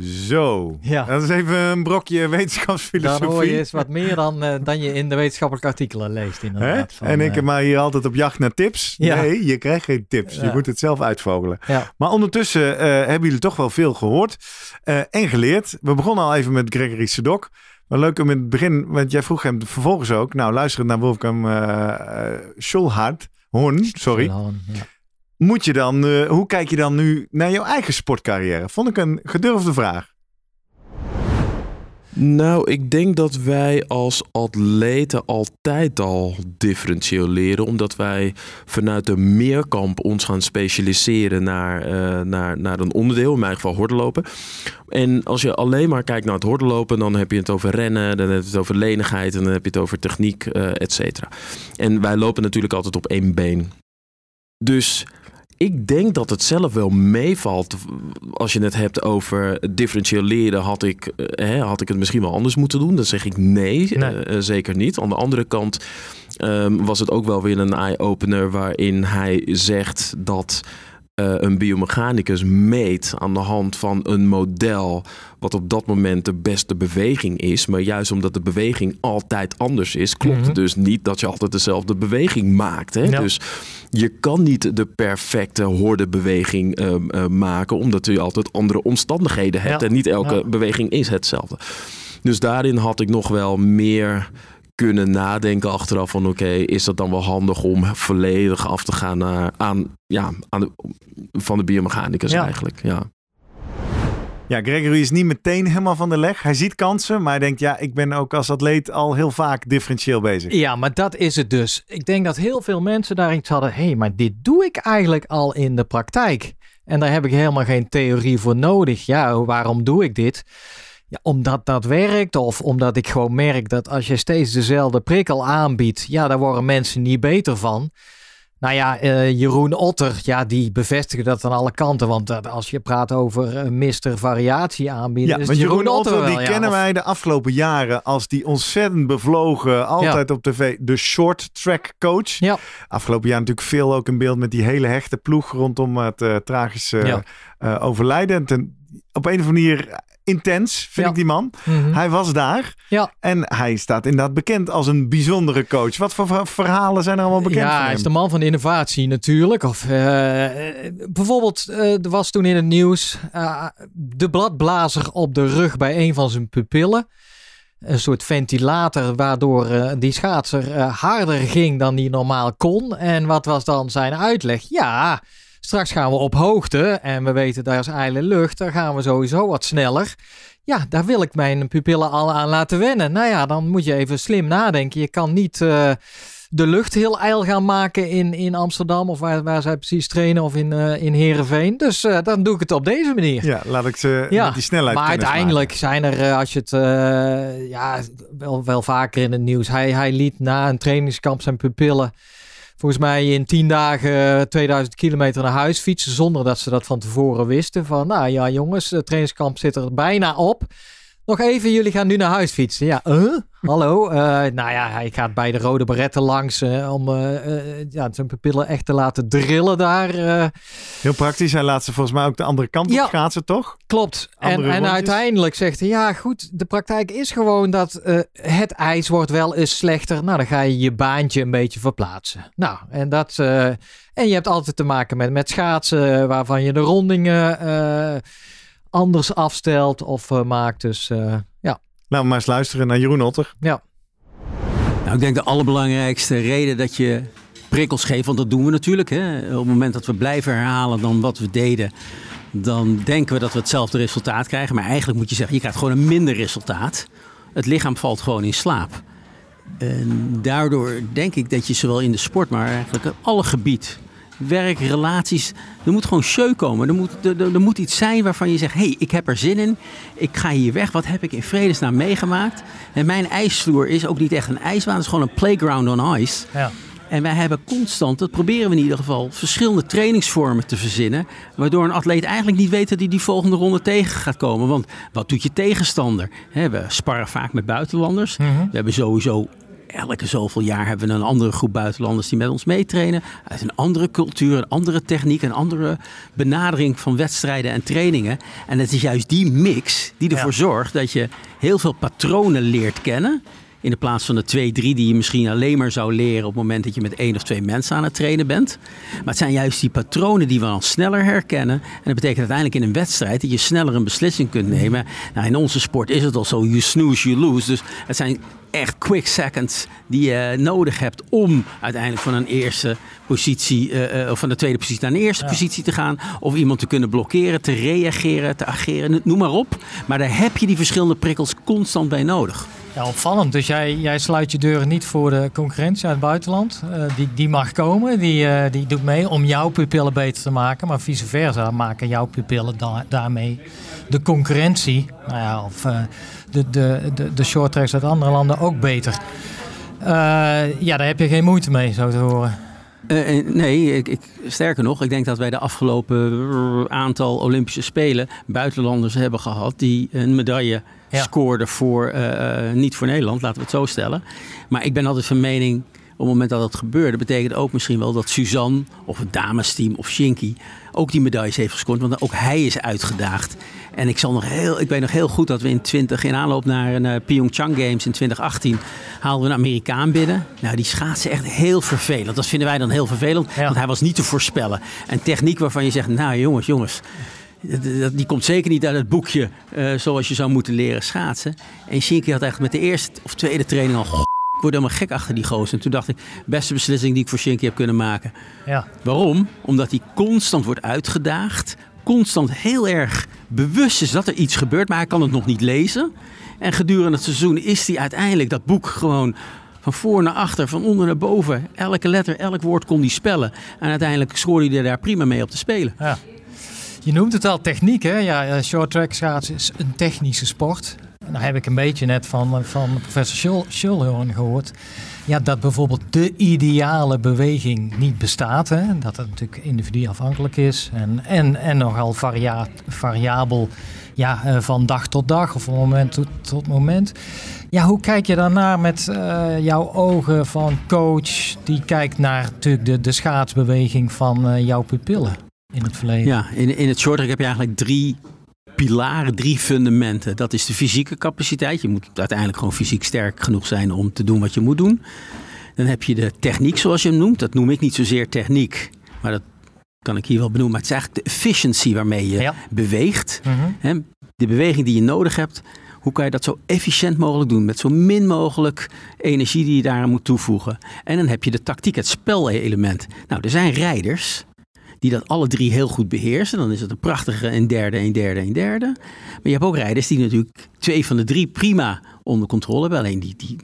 Zo. Ja. Dat is even een brokje wetenschapsfilosofie. hoor je eens wat meer dan, eh, dan je in de wetenschappelijke artikelen leest inderdaad. Van, en ik eh, maar hier altijd op jacht naar tips. Ja. Nee, je krijgt geen tips. Je moet het zelf uitvogelen. Ja. Maar ondertussen eh, hebben jullie toch wel veel gehoord eh, en geleerd. We begonnen al even met Gregory Sedok. Maar leuk om in het begin, want jij vroeg hem vervolgens ook. Nou, luisterend naar Wolfgang uh, Schulhard, Horn, sorry. Ja. Moet je dan, uh, hoe kijk je dan nu naar jouw eigen sportcarrière? Vond ik een gedurfde vraag. Nou, ik denk dat wij als atleten altijd al differentieel leren, omdat wij vanuit de meerkamp ons gaan specialiseren naar, uh, naar, naar een onderdeel, in mijn geval hordenlopen. En als je alleen maar kijkt naar het hordenlopen, dan heb je het over rennen, dan heb je het over lenigheid en dan heb je het over techniek, uh, et cetera. En wij lopen natuurlijk altijd op één been. Dus ik denk dat het zelf wel meevalt. Als je het hebt over differentieel leren, had ik, hè, had ik het misschien wel anders moeten doen. Dan zeg ik nee, nee. Uh, zeker niet. Aan de andere kant um, was het ook wel weer een eye-opener waarin hij zegt dat. Uh, een biomechanicus meet aan de hand van een model wat op dat moment de beste beweging is. Maar juist omdat de beweging altijd anders is, klopt het mm -hmm. dus niet dat je altijd dezelfde beweging maakt. Hè? Ja. Dus je kan niet de perfecte hordebeweging uh, uh, maken, omdat je altijd andere omstandigheden hebt. Ja. En niet elke ja. beweging is hetzelfde. Dus daarin had ik nog wel meer kunnen nadenken achteraf van oké, okay, is dat dan wel handig om volledig af te gaan naar, aan, ja, aan de, van de biomechanicus ja. eigenlijk. Ja. Ja, Gregory is niet meteen helemaal van de leg. Hij ziet kansen, maar hij denkt, ja, ik ben ook als atleet al heel vaak differentieel bezig. Ja, maar dat is het dus. Ik denk dat heel veel mensen daar iets hadden. Hé, hey, maar dit doe ik eigenlijk al in de praktijk. En daar heb ik helemaal geen theorie voor nodig. Ja, waarom doe ik dit? Ja, omdat dat werkt of omdat ik gewoon merk dat als je steeds dezelfde prikkel aanbiedt, ja, daar worden mensen niet beter van. Nou ja, uh, Jeroen Otter, ja, die bevestigen dat aan alle kanten. Want uh, als je praat over uh, Mister Variatie aanbieden, ja, is maar Jeroen, Jeroen Otter, Otter die kennen wij de afgelopen jaren als die ontzettend bevlogen, altijd ja. op tv, de short track coach. Ja. Afgelopen jaar natuurlijk veel ook in beeld met die hele hechte ploeg rondom het tragische overlijden. Ten, op een of andere manier intens, vind ja. ik die man. Mm -hmm. Hij was daar. Ja. En hij staat inderdaad bekend als een bijzondere coach. Wat voor verhalen zijn er allemaal bekend Ja, hij is de man van de innovatie natuurlijk. Of, uh, bijvoorbeeld, uh, er was toen in het nieuws uh, de bladblazer op de rug bij een van zijn pupillen. Een soort ventilator waardoor die schaatser harder ging dan die normaal kon. En wat was dan zijn uitleg? Ja, Straks gaan we op hoogte en we weten daar is ijle lucht. Dan gaan we sowieso wat sneller. Ja, daar wil ik mijn pupillen al aan laten wennen. Nou ja, dan moet je even slim nadenken. Je kan niet uh, de lucht heel ijl gaan maken in, in Amsterdam of waar, waar zij precies trainen of in, uh, in Heerenveen. Dus uh, dan doe ik het op deze manier. Ja, laat ik ze ja, die snelheid Maar uiteindelijk zijn er, als je het ja, wel, wel vaker in het nieuws. Hij, hij liet na een trainingskamp zijn pupillen volgens mij in 10 dagen 2000 kilometer naar huis fietsen. Zonder dat ze dat van tevoren wisten. Van nou ja jongens, het trainingskamp zit er bijna op. Nog even, jullie gaan nu naar huis fietsen. Ja, uh, hallo. Uh, nou ja, hij gaat bij de rode beretten langs uh, om ja, zijn pupillen echt te laten drillen daar. Heel praktisch. Hij laat ze volgens mij ook de andere kant op ja, schaatsen, toch? Klopt. En, en, uiteindelijk zegt hij, ja goed, de praktijk is gewoon dat het ijs wordt wel eens slechter. Nou, dan ga je je baantje een beetje verplaatsen. Nou, en dat... en je hebt altijd te maken met, met schaatsen, waarvan je de rondingen anders afstelt of uh, maakt. Dus uh, ja. Nou, maar eens luisteren naar Jeroen Otter. Ja. Nou, ik denk de allerbelangrijkste reden dat je prikkels geeft, want dat doen we natuurlijk. Hè? Op het moment dat we blijven herhalen dan wat we deden, dan denken we dat we hetzelfde resultaat krijgen. Maar eigenlijk moet je zeggen, je krijgt gewoon een minder resultaat. Het lichaam valt gewoon in slaap. En daardoor denk ik dat je zowel in de sport, maar eigenlijk op alle gebied, werk, relaties, er moet gewoon show komen. Er moet, er, er moet iets zijn waarvan je zegt, hé, hey, ik heb er zin in. Ik ga hier weg. Wat heb ik in vredesnaam meegemaakt? En mijn ijsvloer is ook niet echt een ijsbaan, het is gewoon een playground on ice. Ja. En wij hebben constant, dat proberen we in ieder geval, verschillende trainingsvormen te verzinnen. Waardoor een atleet eigenlijk niet weet dat hij die volgende ronde tegen gaat komen. Want wat doet je tegenstander? we sparren vaak met buitenlanders. Mhm. We hebben sowieso elke zoveel jaar hebben we een andere groep buitenlanders die met ons meetrainen. Uit een andere cultuur, een andere techniek, een andere benadering van wedstrijden en trainingen. En het is juist die mix die ervoor zorgt dat je heel veel patronen leert kennen. In de plaats van de twee, drie die je misschien alleen maar zou leren op het moment dat je met één of twee mensen aan het trainen bent. Maar het zijn juist die patronen die we dan sneller herkennen. En dat betekent uiteindelijk in een wedstrijd dat je sneller een beslissing kunt nemen. Nou, in onze sport is het al zo, you snooze, you lose. Dus het zijn echt quick seconds die je nodig hebt om uiteindelijk van een eerste positie, uh, of van de tweede positie naar een eerste positie te gaan. Of iemand te kunnen blokkeren, te reageren, te ageren, noem maar op. Maar daar heb je die verschillende prikkels constant bij nodig. Ja, opvallend. Dus jij, jij sluit je deuren niet voor de concurrentie uit het buitenland. Uh, die, die mag komen, die, uh, die doet mee om jouw pupillen beter te maken. Maar vice versa maken jouw pupillen da daarmee de concurrentie, nou ja, of de, de, de, de short tracks uit andere landen ook beter. ja, daar heb je geen moeite mee, zo te horen. nee, ik, ik, sterker nog, ik denk dat wij de afgelopen aantal Olympische Spelen buitenlanders hebben gehad die een medaille ja. scoorde voor, uh, niet voor Nederland, laten we het zo stellen. Maar ik ben altijd van mening, op het moment dat dat gebeurde, betekent ook misschien wel dat Suzanne of het damesteam of Shinky ook die medailles heeft gescoord. Want ook hij is uitgedaagd. En ik, zal nog heel, ik weet nog heel goed dat we in 20, in aanloop naar een Pyeongchang Games in 2018, haalden we een Amerikaan binnen. Nou, die schaatsen echt heel vervelend. Dat vinden wij dan heel vervelend, want hij was niet te voorspellen. En techniek waarvan je zegt, nou jongens, jongens, die komt zeker niet uit het boekje uh, zoals je zou moeten leren schaatsen. En Shinky had echt met de eerste of tweede training al... Ik word helemaal gek achter die gozer. En toen dacht ik, beste beslissing die ik voor Shinky heb kunnen maken. Ja. Waarom? Omdat hij constant wordt uitgedaagd. Constant heel erg bewust is dat er iets gebeurt, maar hij kan het nog niet lezen. En gedurende het seizoen is hij uiteindelijk dat boek gewoon van voor naar achter, van onder naar boven. Elke letter, elk woord kon hij spellen. En uiteindelijk scoorde hij daar prima mee op te spelen. Ja. Je noemt het al techniek, hè? Ja, eh, short track schaatsen is een technische sport. Daar heb ik een beetje net van, van professor Schulhorn gehoord. Ja, dat bijvoorbeeld de ideale beweging niet bestaat. Hè? Dat het natuurlijk individueel afhankelijk is. En, en, en nogal varia variabel ja, eh, van dag tot dag of van moment tot, moment. Ja, hoe kijk je daarnaar met uh, jouw ogen van coach die kijkt naar natuurlijk de, de schaatsbeweging van jouw pupillen? in het verleden. Ja, in, in het shorttrack heb je eigenlijk drie pilaren, drie fundamenten. Dat is de fysieke capaciteit. Je moet uiteindelijk gewoon fysiek sterk genoeg zijn om te doen wat je moet doen. Dan heb je de techniek, zoals je hem noemt. Dat noem ik niet zozeer techniek, maar dat kan ik hier wel benoemen. Maar het is eigenlijk de efficiency waarmee je beweegt. Mhm. De beweging die je nodig hebt. Hoe kan je dat zo efficiënt mogelijk doen? Met zo min mogelijk energie die je daaraan moet toevoegen. En dan heb je de tactiek, het spelelement. Nou, er zijn rijders die dat alle drie heel goed beheersen. Dan is het een prachtige een derde, een derde, een derde. Maar je hebt ook rijders die natuurlijk twee van de drie prima onder controle hebben. Alleen die, die,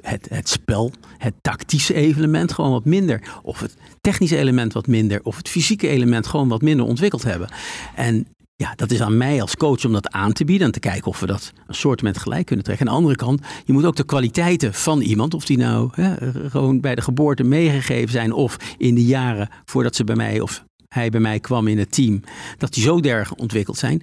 het, het spel, het tactische element gewoon wat minder. Of het technische element wat minder. Of het fysieke element gewoon wat minder ontwikkeld hebben. En ja, dat is aan mij als coach om dat aan te bieden en te kijken of we dat een soort met gelijk kunnen trekken. Aan de andere kant, je moet ook de kwaliteiten van iemand, of die nou hè, gewoon bij de geboorte meegegeven zijn of in de jaren voordat ze bij mij of hij bij mij kwam in het team, dat die zo derg ontwikkeld zijn.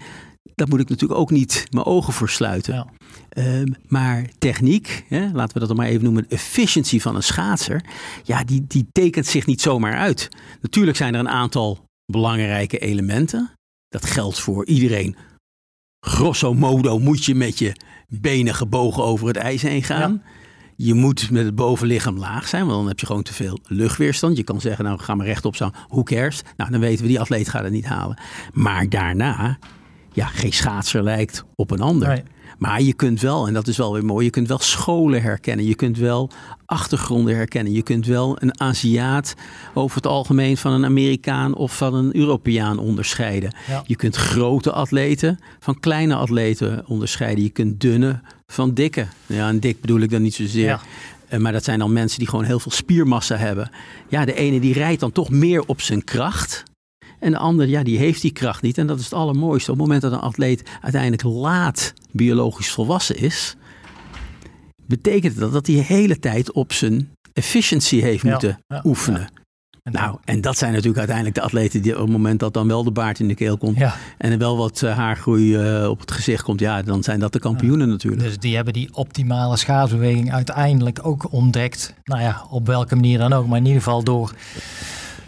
Daar moet ik natuurlijk ook niet mijn ogen voor sluiten. Ja. Ehm, maar techniek, hè, laten we dat dan maar even noemen, efficiëntie van een schaatser, ja, die, die tekent zich niet zomaar uit. Natuurlijk zijn er een aantal belangrijke elementen. Dat geldt voor iedereen. Grosso modo moet je met je benen gebogen over het ijs heen gaan. Ja. Je moet met het bovenlichaam laag zijn, want dan heb je gewoon te veel luchtweerstand. Je kan zeggen, nou ga maar rechtop staan, who cares? Nou, dan weten we, die atleet gaat het niet halen. Maar daarna, ja, geen schaatser lijkt op een ander. Maar je kunt wel, en dat is wel weer mooi, je kunt wel scholen herkennen. Je kunt wel achtergronden herkennen. Je kunt wel een Aziat over het algemeen van een Amerikaan of van een Europeaan onderscheiden. Je kunt grote atleten van kleine atleten onderscheiden. Je kunt dunne van dikke. Ja, en dik bedoel ik dan niet zozeer. Eh, maar dat zijn dan mensen die gewoon heel veel spiermassa hebben. Ja, de ene die rijdt dan toch meer op zijn kracht. En de ander, ja, die heeft die kracht niet. En dat is het allermooiste. Op het moment dat een atleet uiteindelijk laat biologisch volwassen is, betekent dat dat hij de hele tijd op zijn efficiency heeft moeten oefenen. Nou, en dat zijn natuurlijk uiteindelijk de atleten die op het moment dat dan wel de baard in de keel komt en er wel wat uh, haargroei uh, op het gezicht komt, ja, dan zijn dat de kampioenen natuurlijk. Dus die hebben die optimale schaatsbeweging uiteindelijk ook ontdekt. Nou ja, op welke manier dan ook, maar in ieder geval door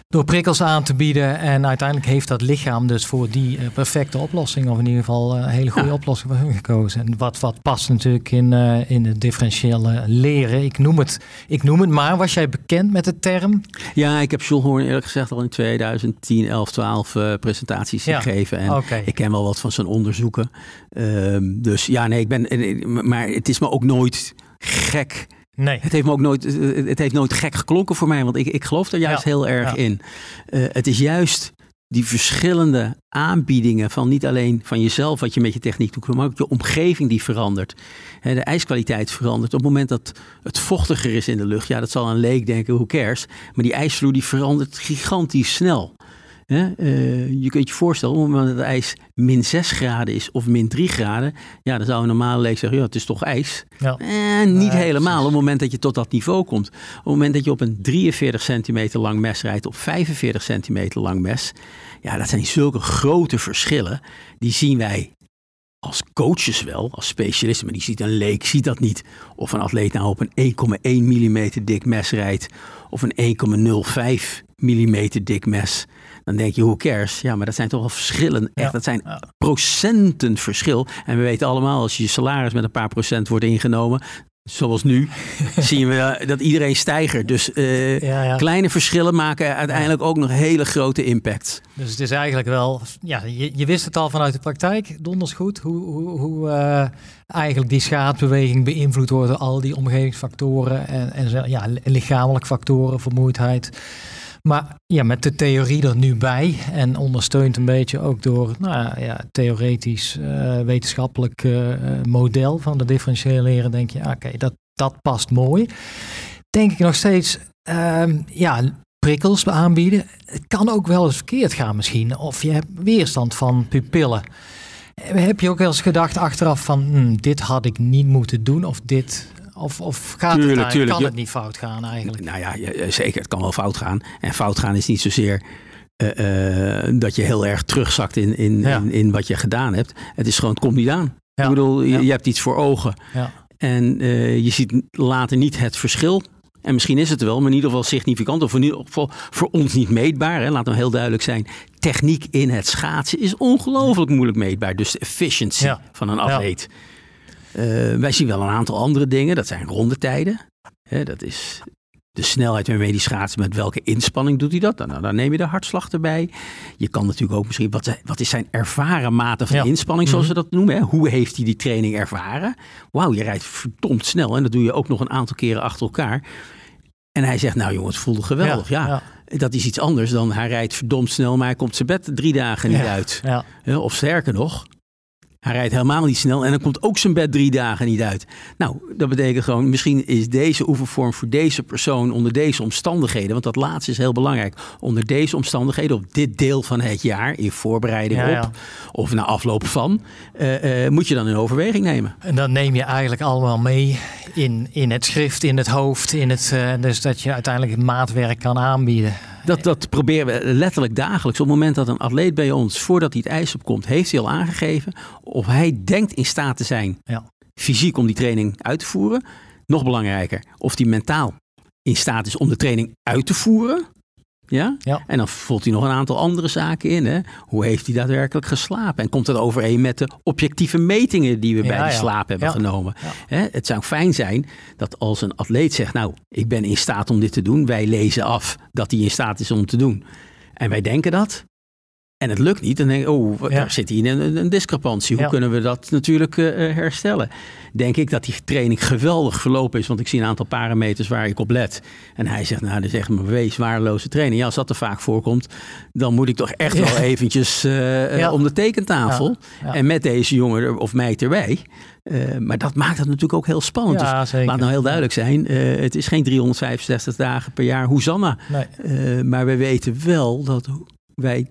door prikkels aan te bieden. En uiteindelijk heeft dat lichaam dus voor die uh, perfecte oplossing, of in ieder geval uh, een hele goede oplossing voor hun gekozen. En wat, wat past natuurlijk in, uh, in het differentiële leren. Ik noem, het, ik noem het maar. Was jij bekend met de term? Ja, ik heb Jules eerlijk gezegd al in 2010, 11, 12 presentaties ja. gegeven. En okay. ik ken wel wat van zijn onderzoeken. Ehm, dus ja, nee, ik ben. Maar het is me ook nooit gek Nee. Het heeft me ook nooit, het heeft nooit gek geklonken voor mij, want ik, ik geloof er juist heel erg in. Uh, het is juist die verschillende aanbiedingen van niet alleen van jezelf wat je met je techniek doet, maar ook je omgeving die verandert. De ijskwaliteit verandert. Op het moment dat het vochtiger is in de lucht, ja, dat zal een leek denken, hoe cares. Maar die ijsvloer die verandert gigantisch snel. Uh, je kunt je voorstellen, op het moment dat het ijs min 6 graden is of min 3 graden, ja, dan zou een normale leek zeggen, ja, het is toch ijs. Ja. En niet helemaal op het moment dat je tot dat niveau komt. Op het moment dat je op een 43 centimeter lang mes rijdt, op 45 centimeter lang mes, ja, dat zijn zulke grote verschillen. Die zien wij als coaches wel, als specialisten, maar die ziet een leek, ziet dat niet. Of een atleet nou op een 1,1 mm dik mes rijdt of een 1,05 mm dik mes. Dan denk je, hoe cares? Ja, maar dat zijn toch wel verschillen. Echt, dat zijn procenten verschil. En we weten allemaal, als je salaris met een paar procent wordt ingenomen, zoals nu, zien we dat iedereen stijgt. Dus uh, kleine verschillen maken uiteindelijk ook nog hele grote impact. Dus het is eigenlijk wel, ja, je, je wist het al vanuit de praktijk, donders goed, hoe, hoe, hoe uh, eigenlijk die schaatsbeweging beïnvloed wordt door al die omgevingsfactoren en, en ja, lichamelijke factoren, vermoeidheid. Maar ja, met de theorie er nu bij en ondersteund een beetje ook door nou ja, theoretisch uh, wetenschappelijk uh, model van de differentiële leren, denk je, oké, dat, dat past mooi. Denk ik nog steeds, uh, ja, prikkels aanbieden. Het kan ook wel eens verkeerd gaan misschien, of je hebt weerstand van pupillen. Heb je ook wel eens gedacht achteraf van, hm, dit had ik niet moeten doen of dit of, of gaat tuurlijk, het, tuurlijk. kan het niet fout gaan eigenlijk? Nou ja, zeker. Het kan wel fout gaan. En fout gaan is niet zozeer uh, uh, dat je heel erg terugzakt in, in, in, in, wat je gedaan hebt. Het is gewoon, het komt niet aan. Ja. Ik bedoel, je, je, hebt iets voor ogen. En uh, je ziet later niet het verschil. En misschien is het wel, maar in ieder geval significant. Of in ieder geval voor ons niet meetbaar. Hè. Laat hem heel duidelijk zijn. Techniek in het schaatsen is ongelooflijk moeilijk meetbaar. Dus de efficiency van een atleet. Uh, wij zien wel een aantal andere dingen. Dat zijn rondetijden. Dat is de snelheid waarmee die schaatsen, met welke inspanning doet hij dat? Nou, dan neem je de hartslag erbij. Je kan natuurlijk ook misschien, wat, wat is zijn ervaren mate van inspanning, zoals mm ze dat noemen? Hè? Hoe heeft hij die training ervaren? Wauw, je rijdt verdomd snel en dat doe je ook nog een aantal keren achter elkaar. En hij zegt, nou jongens, het voelde geweldig. Ja, ja, dat is iets anders dan hij rijdt verdomd snel, maar hij komt zijn bed drie dagen niet uit. Of sterker nog, hij rijdt helemaal niet snel en dan komt ook zijn bed drie dagen niet uit. Nou, dat betekent gewoon, misschien is deze oefenvorm voor deze persoon onder deze omstandigheden, want dat laatste is heel belangrijk, onder deze omstandigheden, op dit deel van het jaar, in voorbereiding op of na afloop van, uh, uh, moet je dan in overweging nemen. En dan neem je eigenlijk allemaal mee in, in het schrift, in het hoofd, in het, uh, dus dat je uiteindelijk het maatwerk kan aanbieden. Dat, dat proberen we letterlijk dagelijks. Op het moment dat een atleet bij ons, voordat hij het ijs opkomt, heeft hij al aangegeven of hij denkt in staat te zijn, ja. fysiek om die training uit te voeren. Nog belangrijker, of hij mentaal in staat is om de training uit te voeren. Ja? ja? En dan voelt hij nog een aantal andere zaken in. Hè? Hoe heeft hij daadwerkelijk geslapen? En komt dat overeen met de objectieve metingen die we bij de slaap hebben genomen? Hè? Het zou fijn zijn dat als een atleet zegt, nou, ik ben in staat om dit te doen. Wij lezen af dat hij in staat is om te doen. En wij denken dat. En het lukt niet, dan denk ik, oh, Ja. daar zit hier een, een discrepantie. Hoe Ja. kunnen we dat natuurlijk eh, eh, herstellen? Denk ik dat die training geweldig verlopen is, want ik zie een aantal parameters waar ik op let. En hij zegt, nou, dit is echt een bewees waardeloze training. Ja, als dat er vaak voorkomt, dan moet ik toch echt Ja. wel eventjes eh, om de tekentafel. En met deze jongen of meid erbij. Maar dat maakt het natuurlijk ook heel spannend. Dus zeker. laat nou heel duidelijk zijn, het is geen 365 dagen per jaar Hosanna. Nee. Maar we weten wel dat wij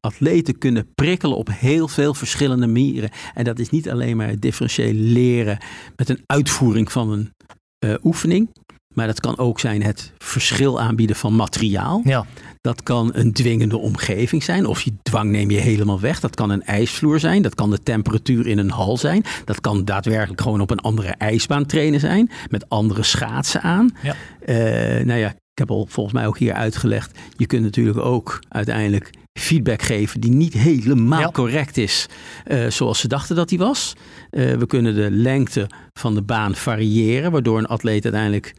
atleten kunnen prikkelen op heel veel verschillende manieren. En dat is niet alleen maar het differentieel leren met een uitvoering van een eh, oefening. Maar dat kan ook zijn het verschil aanbieden van materiaal. Ja. Dat kan een dwingende omgeving zijn. Of je dwang neem je helemaal weg. Dat kan een ijsvloer zijn. Dat kan de temperatuur in een hal zijn. Dat kan daadwerkelijk gewoon op een andere ijsbaan trainen zijn. Met andere schaatsen aan. Ja. Eh, nou ja, ik heb al volgens mij ook hier uitgelegd. Je kunt natuurlijk ook uiteindelijk feedback geven die niet helemaal Ja. correct is. eh, zoals ze dachten dat die was. Eh, we kunnen de lengte van de baan variëren. Waardoor een atleet uiteindelijk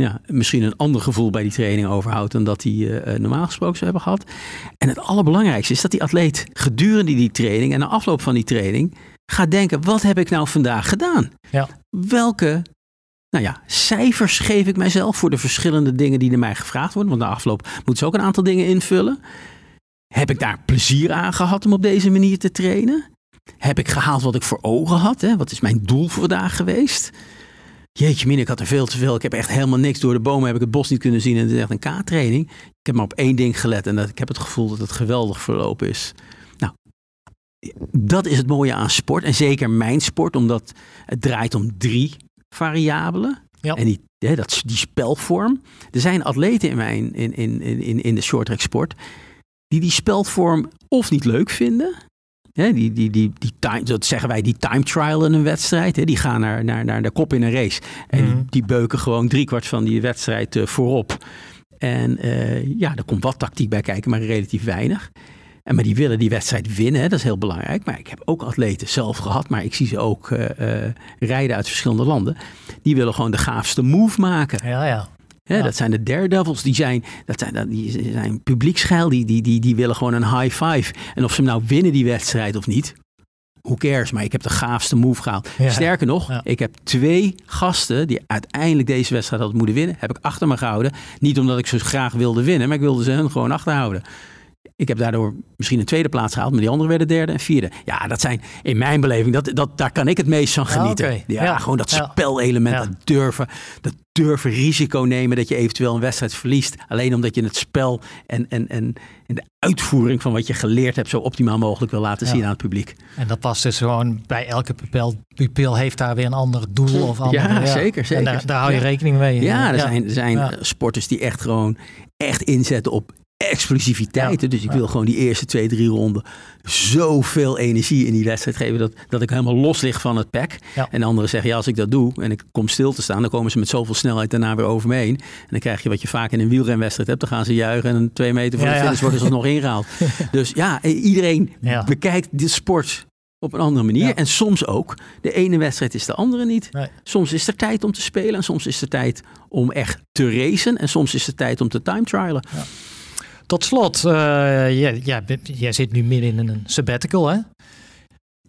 ja, misschien een ander gevoel bij die training overhoudt dan dat hij eh, normaal gesproken zou hebben gehad. En het allerbelangrijkste is dat die atleet gedurende die training en na afloop van die training gaat denken: wat heb ik nou vandaag gedaan? Ja. Welke nou ja, cijfers geef ik mijzelf voor de verschillende dingen die er mij gevraagd worden? Want na afloop moeten ze ook een aantal dingen invullen. Heb ik daar plezier aan gehad om op deze manier te trainen? Heb ik gehaald wat ik voor ogen had? Hè? Wat is mijn doel voor vandaag geweest? Jeetje min, ik had er veel te veel. Ik heb echt helemaal niks door de bomen. Heb ik het bos niet kunnen zien. En het is echt een K-training. Ik heb maar op één ding gelet. En dat, ik heb het gevoel dat het geweldig verlopen is. Nou, dat is het mooie aan sport. En zeker mijn sport. Omdat het draait om drie variabelen. Ja. En die, hè, dat, die spelvorm. Er zijn atleten in, mijn, in, in, in, in de shorttrack sport. Die die spelvorm of niet leuk vinden. Hè, die, die, die, die time, dat zeggen wij, die time trial in een wedstrijd. Hè, die gaan naar, naar, naar de kop in een race. En die, Mhm. die beuken gewoon driekwart van die wedstrijd eh, voorop. En eh, ja, er komt wat tactiek bij kijken, maar relatief weinig. En maar die willen die wedstrijd winnen, hè, dat is heel belangrijk. Maar ik heb ook atleten zelf gehad, maar ik zie ze ook eh, rijden uit verschillende landen. Die willen gewoon de gaafste move maken. Ja, ja. Hè, Ja. Dat zijn de daredevils, die zijn, dat zijn, die zijn publieksgeil, die, die, die, die willen gewoon een high five. En of ze hem nou winnen die wedstrijd of niet, who cares, maar ik heb de gaafste move gehaald. Ja. Sterker nog, Ja. ik heb twee gasten die uiteindelijk deze wedstrijd hadden moeten winnen, heb ik achter me gehouden. Niet omdat ik ze graag wilde winnen, maar ik wilde ze hun gewoon achterhouden. Ik heb daardoor misschien een tweede plaats gehaald, maar die anderen werden derde en vierde. Ja, dat zijn in mijn beleving, dat, dat, daar kan ik het meest van genieten. Ja, Ja. gewoon dat spelelement, dat durven, dat durven risico nemen dat je eventueel een wedstrijd verliest. Alleen omdat je het spel en, en, en, en de uitvoering van wat je geleerd hebt zo optimaal mogelijk wil laten zien aan het publiek. En dat past dus gewoon bij elke pupil. Pupil heeft daar weer een ander doel of andere. Ja, zeker, zeker. En daar, daar hou je rekening mee. Ja, er zijn, er zijn sporters die echt gewoon echt inzetten op explosiviteit. Ja. Dus ik Ja. wil gewoon die eerste twee, drie ronden zoveel energie in die wedstrijd geven dat, dat ik helemaal los lig van het pack. Ja. En anderen zeggen, ja, als ik dat doe en ik kom stil te staan, dan komen ze met zoveel snelheid daarna weer over me heen. En dan krijg je wat je vaak in een wielrenwedstrijd hebt. Dan gaan ze juichen en twee meter voor Ja, de finish worden ze nog ingehaald. Dus ja, iedereen Ja. bekijkt de sport op een andere manier. Ja. En soms ook, de ene wedstrijd is de andere niet. Nee. Soms is er tijd om te spelen en soms is er tijd om echt te racen. En soms is er tijd om te time trialen. Tot slot, eh, jij, jij, bent- jij zit nu midden in een sabbatical, hè?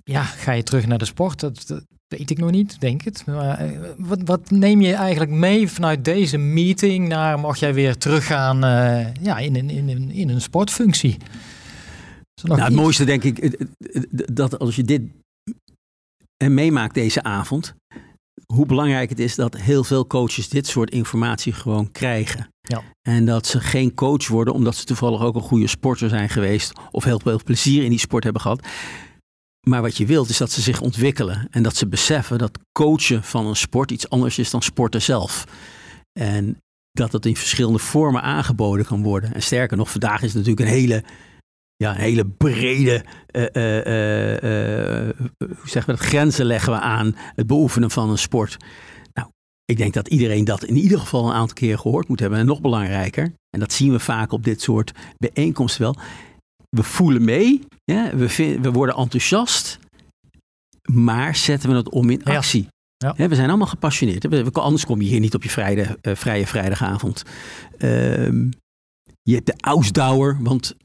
Ja, ga je terug naar de sport? Dat, dat weet ik nog niet, denk het. Maar eh, wat, wat neem je eigenlijk mee vanuit deze meeting naar, mocht jij weer teruggaan eh, ja, in, een, in, een, in een sportfunctie? Nou, het iets? mooiste denk ik, dat als je dit en meemaakt deze avond, hoe belangrijk het is dat heel veel coaches dit soort informatie gewoon krijgen. Ja. En dat ze geen coach worden omdat ze toevallig ook een goede sporter zijn geweest of heel veel plezier in die sport hebben gehad. Maar wat je wilt is dat ze zich ontwikkelen en dat ze beseffen dat coachen van een sport iets anders is dan sporten zelf. En dat het in verschillende vormen aangeboden kan worden. En sterker nog, vandaag is het natuurlijk een hele, ja, een hele brede, eh, eh, eh, hoe zeggen we dat, grenzen leggen we aan het beoefenen van een sport. Nou, ik denk dat iedereen dat in ieder geval een aantal keer gehoord moet hebben. En nog belangrijker, en dat zien we vaak op dit soort bijeenkomsten wel, we voelen mee, ja, we, we worden enthousiast, maar zetten we het om in actie. Ja. We zijn allemaal gepassioneerd. We- anders kom je hier niet op je vrijde, eh, vrije vrijdagavond. Ehm, je hebt de Ausdauer, want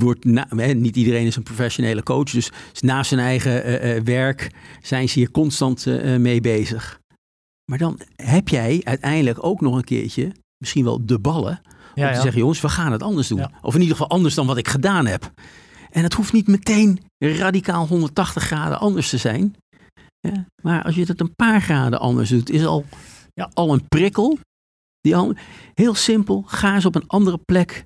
wordt na, hè, niet iedereen is een professionele coach, dus naast zijn eigen uh, uh, werk zijn ze hier constant uh, mee bezig. Maar dan heb jij uiteindelijk ook nog een keertje, misschien wel de ballen, om Ja, te zeggen, jongens, we gaan het anders doen. Ja. Of in ieder geval anders dan wat ik gedaan heb. En het hoeft niet meteen radicaal 180 graden anders te zijn. Ja, maar als je het een paar graden anders doet, is al, Ja. al een prikkel. Die al, heel simpel, ga eens op een andere plek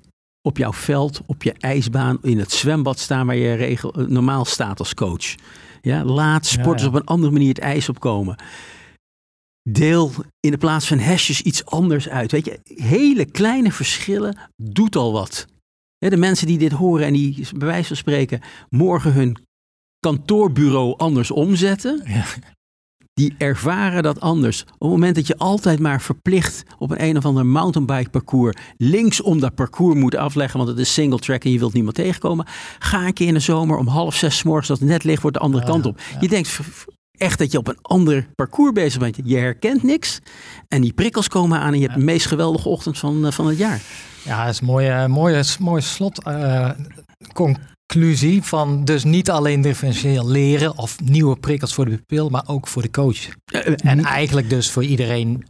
op jouw veld, op je ijsbaan, in het zwembad staan waar je regel, eh, normaal staat als coach. Ja, laat sporters ja. op een andere manier het ijs opkomen. Deel in de plaats van hashjes iets anders uit. Weet je, hele kleine verschillen doet al wat. Hè, de mensen die dit horen en die bij wijze van spreken morgen hun kantoorbureau anders omzetten, Ja. Die ervaren dat anders. Op het moment dat je altijd maar verplicht op een een of ander mountainbike parcours links om dat parcours moet afleggen, want het is single track en je wilt niemand tegenkomen, ga een keer in de zomer om half zes 's morgens dat het net licht wordt de andere Ah, kant op. ja. Je denkt echt dat je op een ander parcours bezig bent. Je herkent niks en die prikkels komen aan en je hebt de meest geweldige ochtend van, eh, van het jaar. Ja, dat is een mooie, mooie, mooie slot. eh, conclusie van dus niet alleen differentieel leren of nieuwe prikkels voor de pupil, maar ook voor de coach. En eigenlijk dus voor iedereen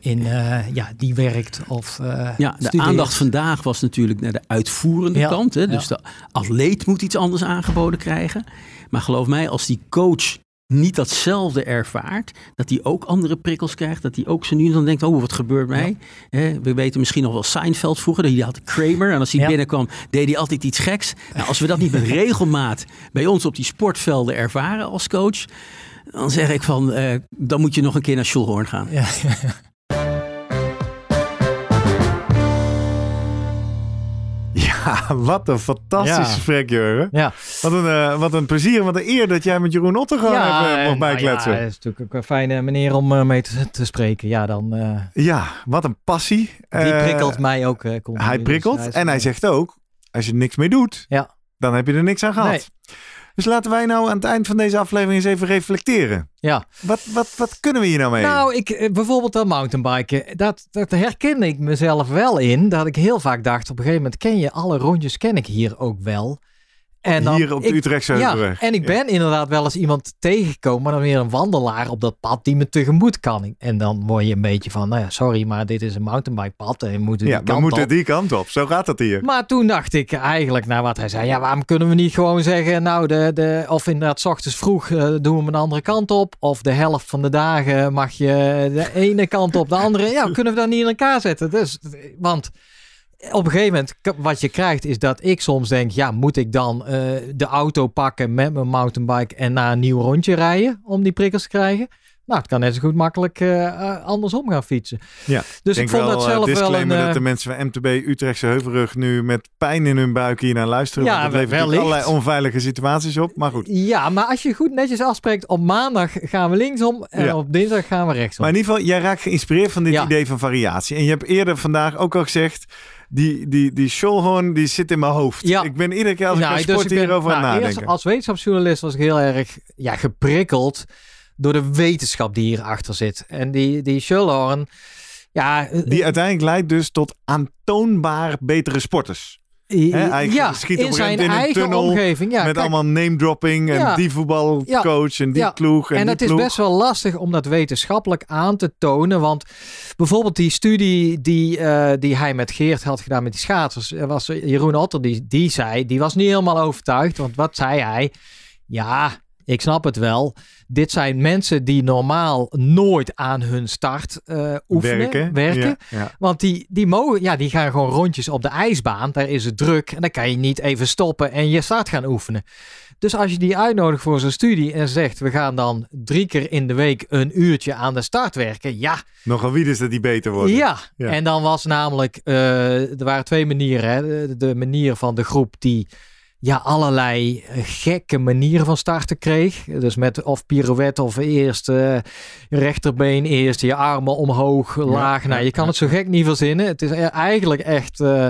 in, eh, ja, die werkt of eh Ja, de studeert. aandacht vandaag was natuurlijk naar de uitvoerende Ja, kant. Hè? Dus ja. de atleet moet iets anders aangeboden krijgen. Maar geloof mij, als die coach niet datzelfde ervaart, dat hij ook andere prikkels krijgt, dat hij ook zo nu en dan denkt, oh, wat gebeurt mij? Hè, we weten misschien nog wel Seinfeld vroeger, die had Kramer. En als hij Ja. binnenkwam, deed hij altijd iets geks. Nou, als we dat niet met regelmaat bij ons op die sportvelden ervaren als coach, dan zeg ik van, eh, dan moet je nog een keer naar Schulhorn gaan. Ja, Ja, wat een fantastisch Ja. gesprek, Jurgen. ja. Wat een, eh, wat een plezier, wat een eer dat jij met Jeroen Otter gewoon ja, even mocht en, nou bijkletsen. Ja, dat is natuurlijk ook een fijne manier om eh, mee te, te spreken. Ja, dan eh, Ja, wat een passie. die prikkelt mij ook. Hij Dus prikkelt en hij zegt ook, als je niks mee doet, Ja. dan heb je er niks aan gehad. Nee. Dus laten wij nou aan het eind van deze aflevering eens even reflecteren. Ja. Wat, wat, wat kunnen we hier nou mee? Nou, ik, eh, bijvoorbeeld dat mountainbiken, dat, dat herkende ik mezelf wel in. Dat ik heel vaak dacht, op een gegeven moment ken je alle rondjes, ken ik hier ook wel. En dan, hier op de ik, Utrechtse Ja, en ik ben inderdaad wel eens iemand tegengekomen, maar dan weer een wandelaar op dat pad die me tegemoet kan. En dan word je een beetje van, nou ja, sorry, maar dit is een mountainbikepad en we moeten Ja, die we kant moeten op. die kant op. Zo gaat dat hier. Maar toen dacht ik eigenlijk naar wat hij zei. Ja, waarom kunnen we niet gewoon zeggen, nou, de, de, of inderdaad, 's ochtends vroeg eh, doen we hem een andere kant op. Of de helft van de dagen mag je de ene kant op, de andere. Ja, kunnen we dat niet in elkaar zetten? Dus, want op een gegeven moment, wat je krijgt, is dat ik soms denk, ja, moet ik dan eh, de auto pakken met mijn mountainbike en naar een nieuw rondje rijden om die prikkels te krijgen? Nou, het kan net zo goed makkelijk eh, eh, andersom gaan fietsen. Ja, dus ik vond wel, dat zelf wel een... dat de mensen van MTB Utrechtse Heuvelrug nu met pijn in hun buik hier naar luisteren. Ja, want het levert allerlei onveilige situaties op. Maar goed. Ja, maar als je goed netjes afspreekt, op maandag gaan we linksom en Ja. op dinsdag gaan we rechtsom. Maar in ieder geval, jij raakt geïnspireerd van dit Ja. idee van variatie. En je hebt eerder vandaag ook al gezegd, die, die, die Scholhorn die zit in mijn hoofd. Ja. Ik ben iedere keer als Nou, ik ga dus sporten ik ben- hierover aan nou, eerst nadenken. als wetenschapsjournalist was ik heel erg ja, geprikkeld door de wetenschap die hierachter zit. En die, die Schulhorn, ja... eh, Die uiteindelijk leidt dus tot aantoonbaar betere sporters. Ja, schiet op in zijn in eigen tunnel omgeving. Ja, met kijk, allemaal name dropping en Ja. die voetbalcoach en die Ja. ploeg en, En het is best wel lastig om dat wetenschappelijk aan te tonen. Want bijvoorbeeld die studie die, eh, die hij met Geert had gedaan met die schaatsers. Er was Jeroen Otter die, die zei, die was niet helemaal overtuigd. Want wat zei hij? Ja, ik snap het wel. Dit zijn mensen die normaal nooit aan hun start eh, oefenen, werken. Ja, ja. Want die, die, mogen, ja, die gaan gewoon rondjes op de ijsbaan. Daar is het druk. En dan kan je niet even stoppen en je start gaan oefenen. Dus als je die uitnodigt voor zo'n studie en zegt... we gaan dan drie keer in de week een uurtje aan de start werken. Ja, Nogal wie is dat die beter worden. ja. Ja. en dan was namelijk... eh, er waren twee manieren. Hè. De, de manier van de groep die ja, allerlei eh, gekke manieren van starten kreeg. Dus met of pirouette of eerst eh, rechterbeen, eerst je armen omhoog, laag. nou, je kan het zo gek niet verzinnen. Het is e- eigenlijk echt... eh,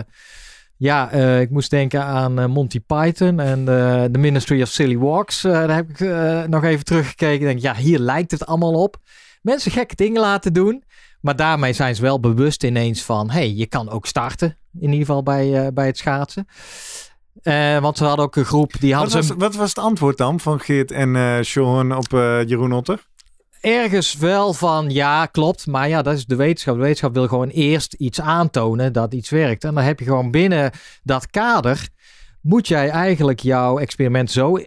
ja, eh, ik moest denken aan eh, Monty Python en eh, The Ministry of Silly Walks. Eh, daar heb ik eh, nog even teruggekeken. Ik denk, ja, hier lijkt het allemaal op. Mensen gekke dingen laten doen. Maar daarmee zijn ze wel bewust ineens van... hey, je kan ook starten. In ieder geval bij, eh, bij het schaatsen. Uh, want ze hadden ook een groep die hadden. Wat was, wat was het antwoord dan van Geert en uh, Sean op uh, Jeroen Otter? Ergens wel van ja, klopt. Maar ja, dat is de wetenschap. De wetenschap wil gewoon eerst iets aantonen dat iets werkt. En dan heb je gewoon binnen dat kader. Moet jij eigenlijk jouw experiment zo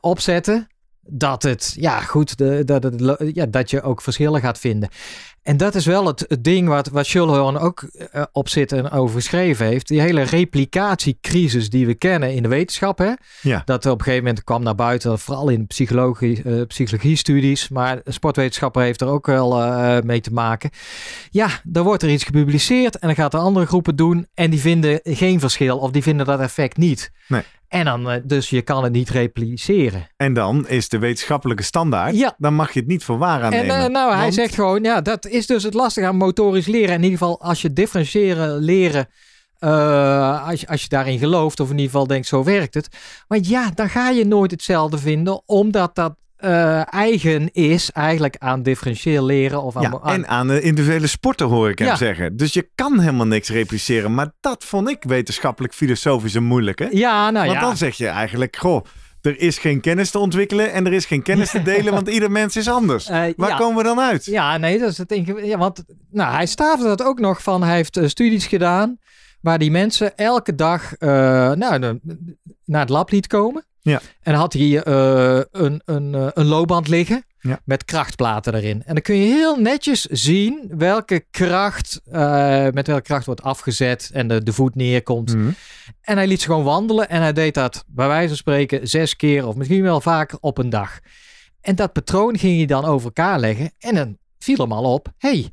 opzetten dat het, ja goed, de, dat, het, ja, dat je ook verschillen gaat vinden. En dat is wel het, het ding wat, wat Schulhorn ook uh, op zit en over geschreven heeft. Die hele replicatiecrisis die we kennen in de wetenschap. Hè? Ja. Dat op een gegeven moment kwam naar buiten, vooral in psychologie, uh, psychologie-studies. Maar sportwetenschapper heeft er ook wel uh, mee te maken. Ja, dan wordt er iets gepubliceerd en dan gaat de andere groepen doen. En die vinden geen verschil of die vinden dat effect niet. Nee. En dan, dus je kan het niet repliceren. En dan is de wetenschappelijke standaard, ja. dan mag je het niet voor waar aannemen. En nou, hij zegt gewoon, ja, dat is dus het lastige aan motorisch leren. In ieder geval, als je differentiëren leren, uh, als, je, als je daarin gelooft, of in ieder geval denkt, zo werkt het. Want ja, dan ga je nooit hetzelfde vinden, omdat dat uh, eigen is eigenlijk aan differentieel leren. Of aan, ja, aan... en aan de individuele sporten hoor ik hem ja. zeggen. Dus je kan helemaal niks repliceren. Maar dat vond ik wetenschappelijk filosofisch een moeilijke. Ja, nou Want ja. dan zeg je eigenlijk, goh, er is geen kennis te ontwikkelen en er is geen kennis te delen, want ieder mens is anders. Uh, Waar ja. komen we dan uit? Ja, nee, dat is het. Ja, want nou, hij staafde dat ook nog van, hij heeft uh, studies gedaan waar die mensen elke dag uh, nou, naar het lab liet komen. Ja. En had hij een, een, een loopband liggen ja. met krachtplaten erin. En dan kun je heel netjes zien welke kracht, uh, met welke kracht wordt afgezet en de, de voet neerkomt. Mm -hmm. En hij liet ze gewoon wandelen en hij deed dat bij wijze van spreken zes keer of misschien wel vaker op een dag. En dat patroon ging hij dan over elkaar leggen en dan viel hem al op, hey,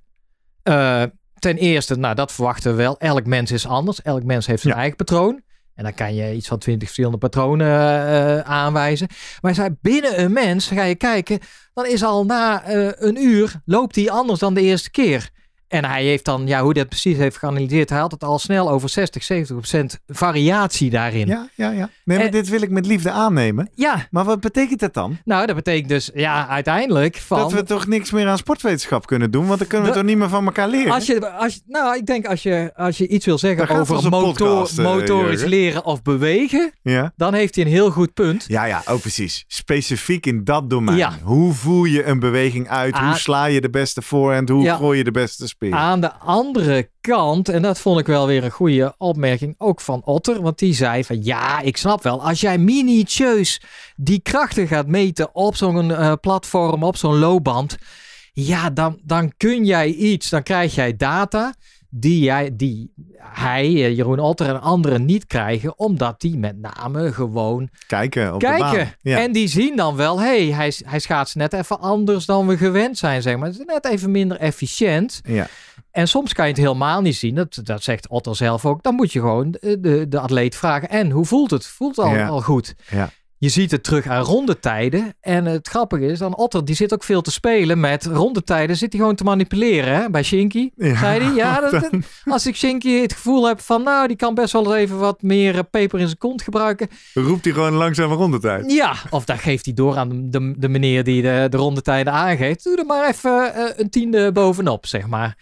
ten eerste, nou dat verwachten we wel, elk mens is anders, elk mens heeft zijn Ja. eigen patroon. En dan kan je iets van twintig verschillende patronen uh, aanwijzen. Maar zei, binnen een mens, ga je kijken, dan is al na uh, een uur, loopt hij anders dan de eerste keer. En hij heeft dan, ja, hoe dat precies heeft geanalyseerd, hij had het al snel over 60, 70 procent variatie daarin. Ja, ja, ja. Nee, maar En- dit wil ik met liefde aannemen. Ja, Maar wat betekent dat dan? nou, dat betekent dus, ja, uiteindelijk van... Dat we toch niks meer aan sportwetenschap kunnen doen, want dan kunnen we Dat- toch niet meer van elkaar leren? Als je, als, je- nou, ik denk als je, als je iets wil zeggen over motor, podcast, eh, motorisch leren of bewegen, Ja? dan heeft hij een heel goed punt. Ja, ja, oh precies. Specifiek in dat domein. Ja. Hoe voer je een beweging uit? Ah. Hoe sla je de beste voorhand? Hoe Ja. gooi je de beste Aan de andere kant, en dat vond ik wel weer een goede opmerking, ook van Otter, want die zei van ja, ik snap wel, als jij minutieus die krachten gaat meten op zo'n eh, platform, op zo'n loopband, ja, dan, dan kun jij iets, dan krijg jij data die, jij, die hij, eh, Jeroen Otter en anderen niet krijgen, omdat die met name gewoon Kijken op de baan. kijken. Ja. En die zien dan wel, hey, hij, hij schaatst net even anders dan we gewend zijn, zeg maar. Het is net even minder efficiënt. ja. En soms kan je het helemaal niet zien. Dat, dat zegt Otto zelf ook. Dan moet je gewoon de, de, de atleet vragen. En hoe voelt het? Voelt het al, Ja. al goed? Ja. Je ziet het terug aan rondetijden. En het grappige is, dan Otter die zit ook veel te spelen met rondetijden. Zit hij gewoon te manipuleren hè? bij Shinky. Ja. Zei hij, ja, dat, dat- als ik Shinky het gevoel heb van, nou, die kan best wel eens even wat meer eh, peper in zijn kont gebruiken. Roept hij gewoon langzame rondetijd. Ja, of dan geeft hij door aan de, de, meneer die de, de rondetijden aangeeft. Doe er maar even eh, een tiende bovenop, zeg maar.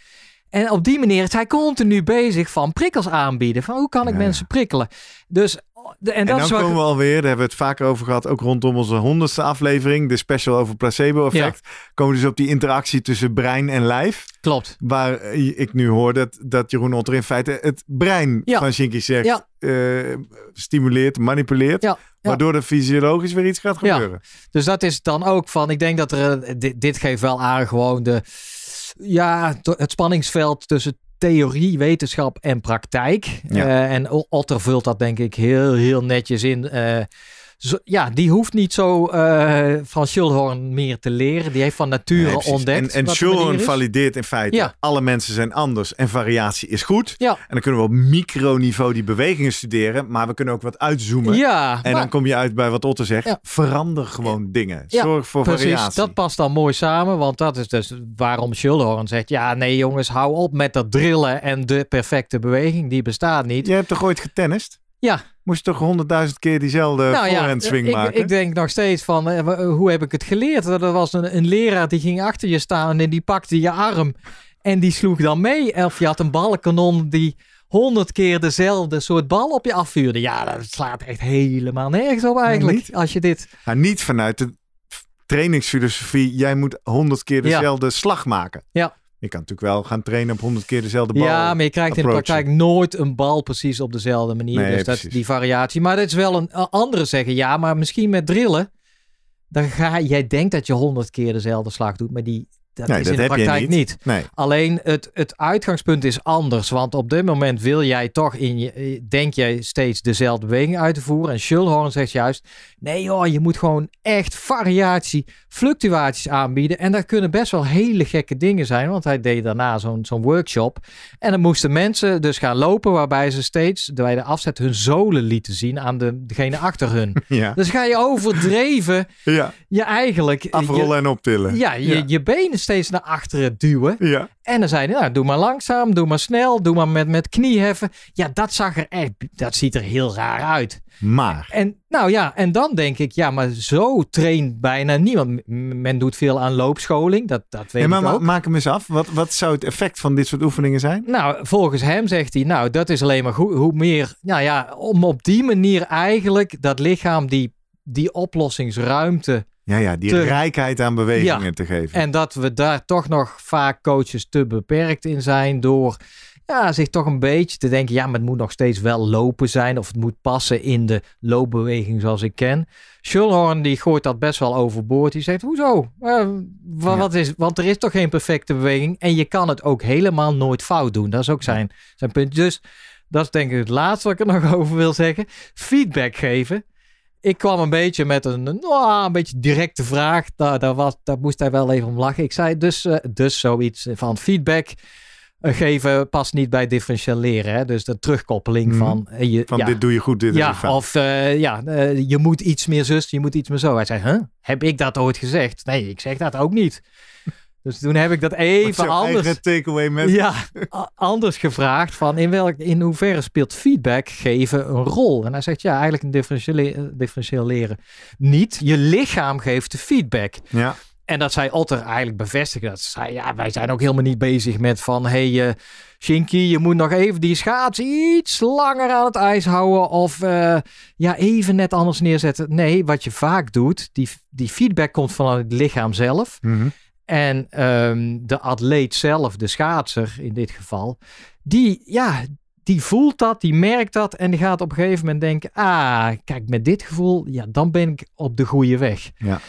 En op die manier is hij continu bezig van prikkels aanbieden. Van hoe kan ik Ja. mensen prikkelen? Dus, de, en dan komen we alweer, daar hebben we het vaker over gehad, ook rondom onze honderdste aflevering, de special over placebo-effect. Komen we dus op die interactie tussen brein en lijf. Klopt. Waar eh, ik nu hoor dat, dat Jeroen Otter in feite het brein Ja. van Shinky zegt, Ja. eh, stimuleert, manipuleert. Waardoor er fysiologisch weer iets gaat gebeuren. Dus dat is dan ook van, ik denk dat er, eh, dit, dit geeft wel aan gewoon de, ja, het spanningsveld tussen theorie, wetenschap en praktijk. Ja. Eh, en Otter vult dat denk ik heel, heel netjes in. Eh, zo- ja, die hoeft niet zo eh, van Schulhorn meer te leren. Die heeft van nature ontdekt. En, en Schulhorn valideert in feite, Ja. alle mensen zijn anders en variatie is goed. Ja, En dan kunnen we op microniveau die bewegingen studeren, maar we kunnen ook wat uitzoomen. En maar- dan kom je uit bij wat Otter zegt. Verander gewoon dingen. Zorg voor Precies, variatie. dat past dan mooi samen, want dat is dus waarom Schulhorn zegt: ja, nee jongens, hou op met dat drillen en de perfecte beweging, die bestaat niet. Jij hebt toch ooit getennist? Ja. Moest je toch honderdduizend keer diezelfde nou ja, forehand swing ik, maken? ik denk nog steeds van, eh, hoe heb ik het geleerd? Er was een, een leraar die ging achter je staan en die pakte je arm en die sloeg dan mee. Of je had een balkanon die honderd keer dezelfde soort bal op je afvuurde. Ja, dat slaat echt helemaal nergens op eigenlijk. niet? als je dit... Maar niet vanuit de trainingsfilosofie, jij moet honderd keer Ja. dezelfde slag maken. Ja. Je kan natuurlijk wel gaan trainen op honderd keer dezelfde bal. Ja, maar je krijgt in de praktijk nooit een bal precies op dezelfde manier. Nee, dus dat, precies. die variatie. Maar dat is wel een a- andere zeggen. Ja, maar misschien met drillen. Dan ga jij denkt dat je honderd keer dezelfde slag doet, maar die dat Nee, is dat in de heb je praktijk niet. niet. Nee. Alleen het, het uitgangspunt is anders. Want op dit moment wil jij toch in je, eh, denk jij steeds dezelfde beweging uit te voeren. En Schulhorn zegt juist: nee joh, je moet gewoon echt variatie, fluctuaties aanbieden. En dat kunnen best wel hele gekke dingen zijn. Want hij deed daarna zo'n zo'n workshop. En dan moesten mensen dus gaan lopen, waarbij ze steeds bij de afzet hun zolen lieten zien aan de, degene achter hun. Ja. Dus ga je overdreven ja, je eigenlijk. afrollen en optillen. Je, ja, je, Ja. je benen steeds naar achteren duwen. Ja. En dan zei hij, nou, doe maar langzaam, doe maar snel, doe maar met, met knieheffen. Ja, dat zag er echt, dat ziet er heel raar uit. Maar, En nou ja, en dan denk ik, ja, maar zo traint bijna niemand. Men doet veel aan loopscholing, dat, dat weet Ja, maar ik ook. maak hem eens af. Wat, wat zou het effect van dit soort oefeningen zijn? Nou, volgens hem zegt hij, nou, dat is alleen maar goed. Hoe meer, nou ja, om op die manier eigenlijk dat lichaam die, die oplossingsruimte Ja, ja, die Te- rijkheid aan bewegingen Ja. te geven. En dat we daar toch nog vaak coaches te beperkt in zijn door ja, zich toch een beetje te denken, ja, maar het moet nog steeds wel lopen zijn of het moet passen in de loopbeweging zoals ik ken. Schulhorn die gooit dat best wel overboord. Die zegt, hoezo? Eh, Ja. wat is, want er is toch geen perfecte beweging en je kan het ook helemaal nooit fout doen. Dat is ook zijn, zijn punt. Dus dat is denk ik het laatste wat ik er nog over wil zeggen. Feedback geven. Ik kwam een beetje met een, nou, een beetje directe vraag. Daar, daar, was, daar moest hij wel even om lachen. Ik zei dus, eh, dus zoiets van feedback eh, geven past niet bij differentieel leren. Hè? Dus de terugkoppeling Mhm. van... eh, je, Van ja, dit doe je goed, dit ja, of ja, je moet iets meer zus, je moet iets meer zo. Hij zei, huh? heb ik dat ooit gezegd? Nee, ik zeg dat ook niet. Dus toen heb ik dat even anders... takeaway met... Ja, anders gevraagd van in, welk, in hoeverre speelt feedback geven een rol? En hij zegt ja, eigenlijk een differentieel, differentieel leren niet. Je lichaam geeft de feedback. Ja. En dat zei Otter eigenlijk bevestigen. Dat zei, ja, wij zijn ook helemaal niet bezig met van... Hey, eh, Shinky, je moet nog even die schaats iets langer aan het ijs houden. Of eh, ja, even net anders neerzetten. Nee, wat je vaak doet, die, die feedback komt vanuit het lichaam zelf. Mhm. En ehm, de atleet zelf, de schaatser in dit geval, die, ja, die voelt dat, die merkt dat en die gaat op een gegeven moment denken, ah, kijk, met dit gevoel, ja, dan ben ik op de goede weg. Ja.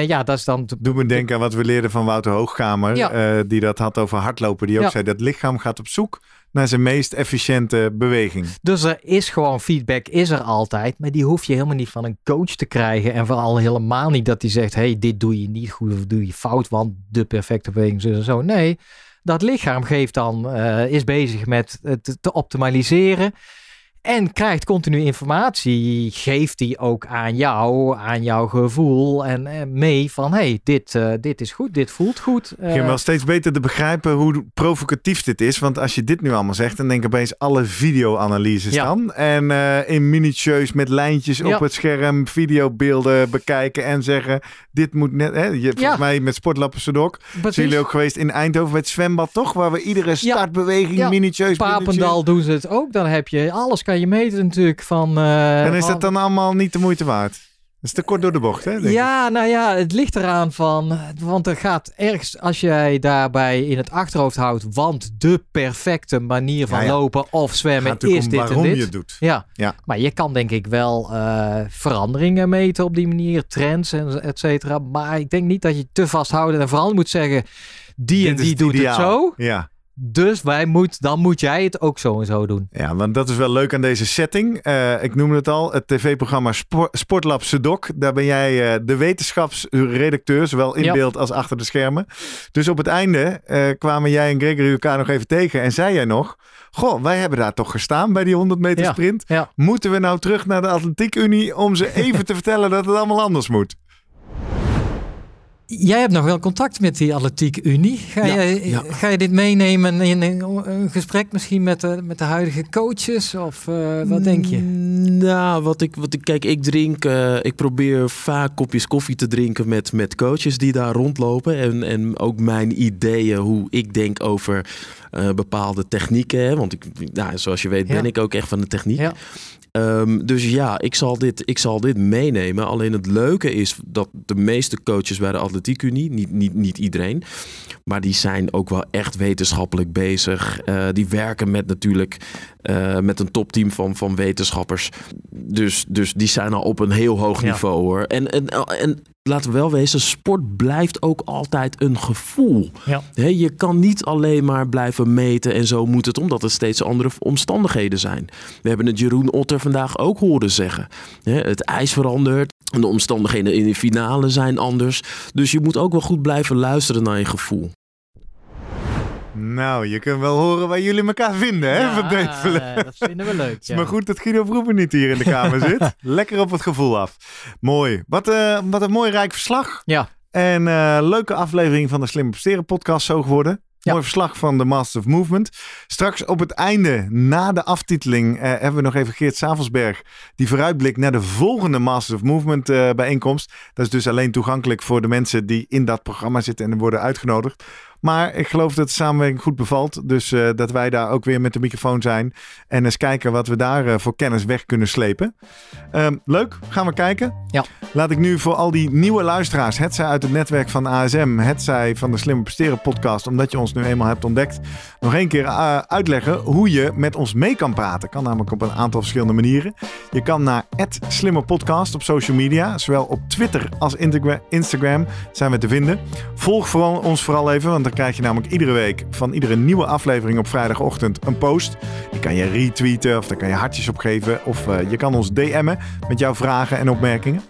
Ja, dat is dan... te- Doe me denken aan wat we leerden van Wouter Hoogkamer. Ja. eh, die dat had over hardlopen. Die ook Ja. zei dat lichaam gaat op zoek naar zijn meest efficiënte beweging. Dus er is gewoon feedback, is er altijd, maar die hoef je helemaal niet van een coach te krijgen. En vooral helemaal niet dat die zegt, hey, dit doe je niet goed of doe je fout, want de perfecte beweging is en zo. Nee, dat lichaam geeft dan, eh, is bezig met het te optimaliseren. En krijgt continu informatie, geeft die ook aan jou, aan jouw gevoel en mee van hey, dit, eh, dit is goed, dit voelt goed. Begin Eh, wel steeds beter te begrijpen hoe provocatief dit is. Want als je dit nu allemaal zegt, dan denk ik opeens alle video-analyses Ja. dan. En eh, in minutieus met lijntjes Ja. op het scherm, videobeelden bekijken en zeggen, dit moet net... Hè, je, volgens Ja. mij met Sportlappen precies. zijn jullie ook geweest in Eindhoven bij het zwembad, toch? Waar we iedere startbeweging Ja. minutieus... Papendal doen ze het ook. Dan heb je alles kan je meten natuurlijk van. eh, En is dat dan allemaal niet de moeite waard? Dat is te kort door de bocht, hè? denk ik. Ja, nou ja, het ligt eraan van. Want er gaat ergens, als jij daarbij in het achterhoofd houdt. Want de perfecte manier van Ja, ja. lopen of zwemmen gaat is dit en dit. je doet. Ja. Ja. maar je kan denk ik wel eh, veranderingen meten op die manier, trends en et cetera. Maar ik denk niet dat je te vasthoudt en vooral moet zeggen, die en Dit die doet ideaal. het zo. Ja. Dus wij moet, dan moet jij het ook zo en zo doen. Ja, want dat is wel leuk aan deze setting. Eh, ik noemde het al, het tv-programma Spor- Sportlab Sedok. Daar ben jij eh, de wetenschapsredacteur, zowel in Ja. beeld als achter de schermen. Dus op het einde eh, kwamen jij en Gregory elkaar nog even tegen en zei jij nog... Goh, wij hebben daar toch gestaan bij die 100 meter Ja. sprint. Ja. Moeten we nou terug naar de Atletiek Unie om ze even te vertellen dat het allemaal anders moet? Jij hebt nog wel contact met die Atletiek Unie. Ga, Ja, je, ja. ga je dit meenemen in een, een gesprek misschien met de, met de huidige coaches? Of eh, wat denk je? Nou, wat ik, wat ik, kijk, ik drink, eh, ik probeer vaak kopjes koffie te drinken met, met coaches die daar rondlopen. En, en ook mijn ideeën, hoe ik denk over eh, bepaalde technieken. Hè? Want ik, nou, zoals je weet ben Ja. ik ook echt van de techniek. Ehm, dus ja, ik zal, dit, ik zal dit meenemen. Alleen het leuke is dat de meeste coaches bij de Atletiek Unie, niet, niet, niet iedereen, maar die zijn ook wel echt wetenschappelijk bezig. Eh, die werken met natuurlijk eh, met een topteam van, van wetenschappers. Dus, dus die zijn al op een heel hoog Ja. niveau hoor. En, en, en laten we wel wezen, sport blijft ook altijd een gevoel. Ja. Hè, je kan niet alleen maar blijven meten en zo moet het, omdat er steeds andere omstandigheden zijn. We hebben het Jeroen Otter vandaag ook horen zeggen. Het ijs verandert, en de omstandigheden in de finale zijn anders. Dus je moet ook wel goed blijven luisteren naar je gevoel. Nou, je kunt wel horen waar jullie elkaar vinden, hè? van deze. dat vinden we leuk. Het is maar goed dat Guido Vroemen niet hier in de kamer zit. Lekker op het gevoel af. Mooi. Wat, eh, wat een mooi rijk verslag. Ja. En eh, leuke aflevering van de Slim Presteren podcast zo geworden. Ja. Mooi verslag van de Masters of Movement. Straks op het einde, na de aftiteling, eh, hebben we nog even Geert Savelsberg. Die vooruitblikt naar de volgende Masters of Movement eh, bijeenkomst. Dat is dus alleen toegankelijk voor de mensen die in dat programma zitten en worden uitgenodigd. Maar ik geloof dat de samenwerking goed bevalt. Dus eh, dat wij daar ook weer met de microfoon zijn. En eens kijken wat we daar eh, voor kennis weg kunnen slepen. Ehm, leuk, gaan we kijken. Ja. Laat ik nu voor al die nieuwe luisteraars, het zij uit het netwerk van ASM, het zij van de Slimme Presteren podcast, omdat je ons nu eenmaal hebt ontdekt, nog één keer eh, uitleggen hoe je met ons mee kan praten. Kan namelijk op een aantal verschillende manieren. Je kan naar Slimme Podcast op social media, zowel op Twitter als Instagram zijn we te vinden. Volg vooral, ons vooral even, want dan krijg je namelijk iedere week van iedere nieuwe aflevering op vrijdagochtend een post. Die kan je retweeten of daar kan je hartjes op geven. Of eh, je kan ons DM'en met jouw vragen en opmerkingen.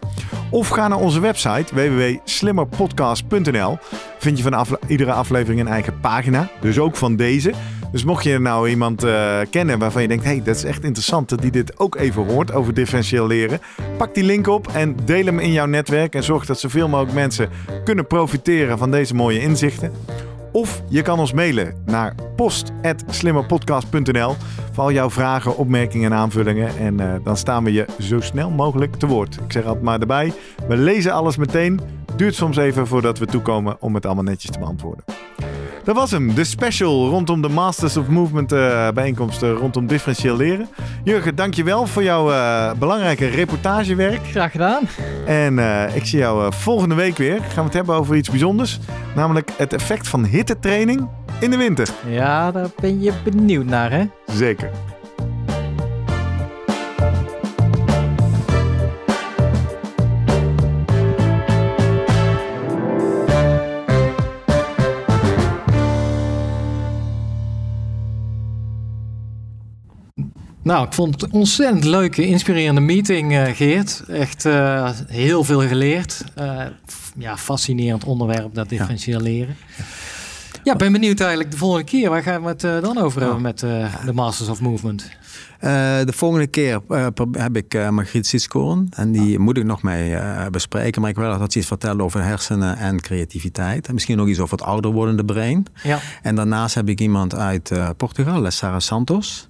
Of ga naar onze website www.slimmerpodcast.nl. Vind je van iedere aflevering een eigen pagina. Dus ook van deze. Dus mocht je nou iemand eh, kennen waarvan je denkt... hey, dat is echt interessant dat die dit ook even hoort over differentieel leren. Pak die link op en deel hem in jouw netwerk. En zorg dat zoveel mogelijk mensen kunnen profiteren van deze mooie inzichten. Of je kan ons mailen naar post.slimmerpodcast.nl voor al jouw vragen, opmerkingen en aanvullingen. En eh, dan staan we je zo snel mogelijk te woord. Ik zeg altijd maar erbij, we lezen alles meteen. Duurt soms even voordat we toekomen om het allemaal netjes te beantwoorden. Dat was hem, de special rondom de Masters of Movement eh bijeenkomsten rondom differentieel leren. Jurgen, dankjewel voor jouw eh, belangrijke reportagewerk. Graag gedaan. En eh, ik zie jou volgende week weer. Gaan we het hebben over iets bijzonders. Namelijk het effect van hittetraining in de winter. Ja, daar ben je benieuwd naar, hè? Zeker. Nou, ik vond het een ontzettend leuke, inspirerende meeting, eh, Geert. Echt eh, heel veel geleerd. Eh, ja, fascinerend onderwerp, dat differentieel leren. Ja, ben benieuwd eigenlijk de volgende keer. Waar gaan we het dan over hebben met de Masters of Movement? De volgende keer heb ik eh, Margriet Siskoorn. En die moet ik nog mee bespreken. Maar ik wil dat ze iets vertellen over hersenen en creativiteit. En misschien nog iets over het ouder wordende brein. Ja. En daarnaast heb ik iemand uit Portugal, Sarah Santos.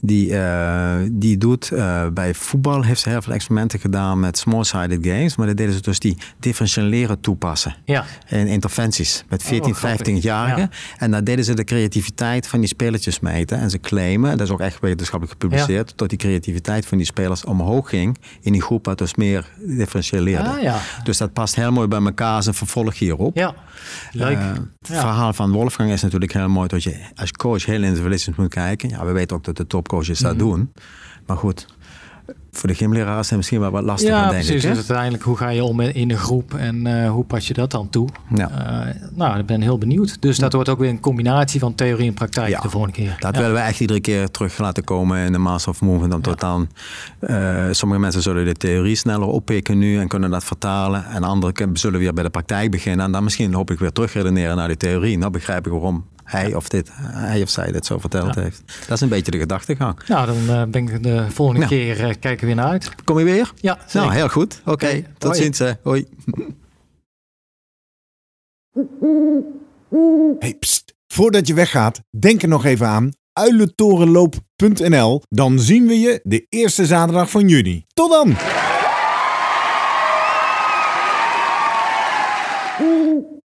Die, eh, die doet eh, bij voetbal, heeft ze heel veel experimenten gedaan met small-sided games. Maar dat deden ze dus die differentieel leren toepassen. Ja. In interventies met 14, Oh, grappig. 15-jarigen. Ja. En daar deden ze de creativiteit van die spelertjes meten. En ze claimen, dat is ook echt wetenschappelijk gepubliceerd, dat die creativiteit van die spelers omhoog ging in die groep wat dus meer differentieel leerde. Ah ja, Dus dat past heel mooi bij elkaar als een vervolg hierop. ja. leuk. Eh, het verhaal van Wolfgang is natuurlijk heel mooi dat je als coach heel individualistisch moet kijken. Ja, we weten ook dat de topcoaches dat Mhm. doen. Maar goed, voor de gymleraars is het misschien wel wat lastiger, ja, denk precies. ik. Dus uiteindelijk, hoe ga je om in een groep en eh, hoe pas je dat dan toe? Ja. Eh, nou, ik ben heel benieuwd. Dus dat wordt ook weer een combinatie van theorie en praktijk Ja. de volgende keer. Dat Ja. willen we echt iedere keer terug laten komen in de Master of Movement. Omdat dan, eh, sommige mensen zullen de theorie sneller oppikken nu en kunnen dat vertalen. En anderen zullen weer bij de praktijk beginnen. En dan misschien hoop ik weer terugredeneren naar de theorie. Nou begrijp ik waarom hij of, dit, hij of zij dit zo verteld Ja. heeft. Dat is een beetje de gedachtegang. Nou, dan eh, ben ik de volgende Nou. keer eh, kijken we weer naar uit. Kom je weer? Ja, zeker. Nou, heel goed. Oké, tot hoi. ziens. hè. Hoi. Hey, pst. Voordat je weggaat, denk er nog even aan uilentorenloop.nl. Dan zien we je de eerste zaterdag van juni. Tot dan!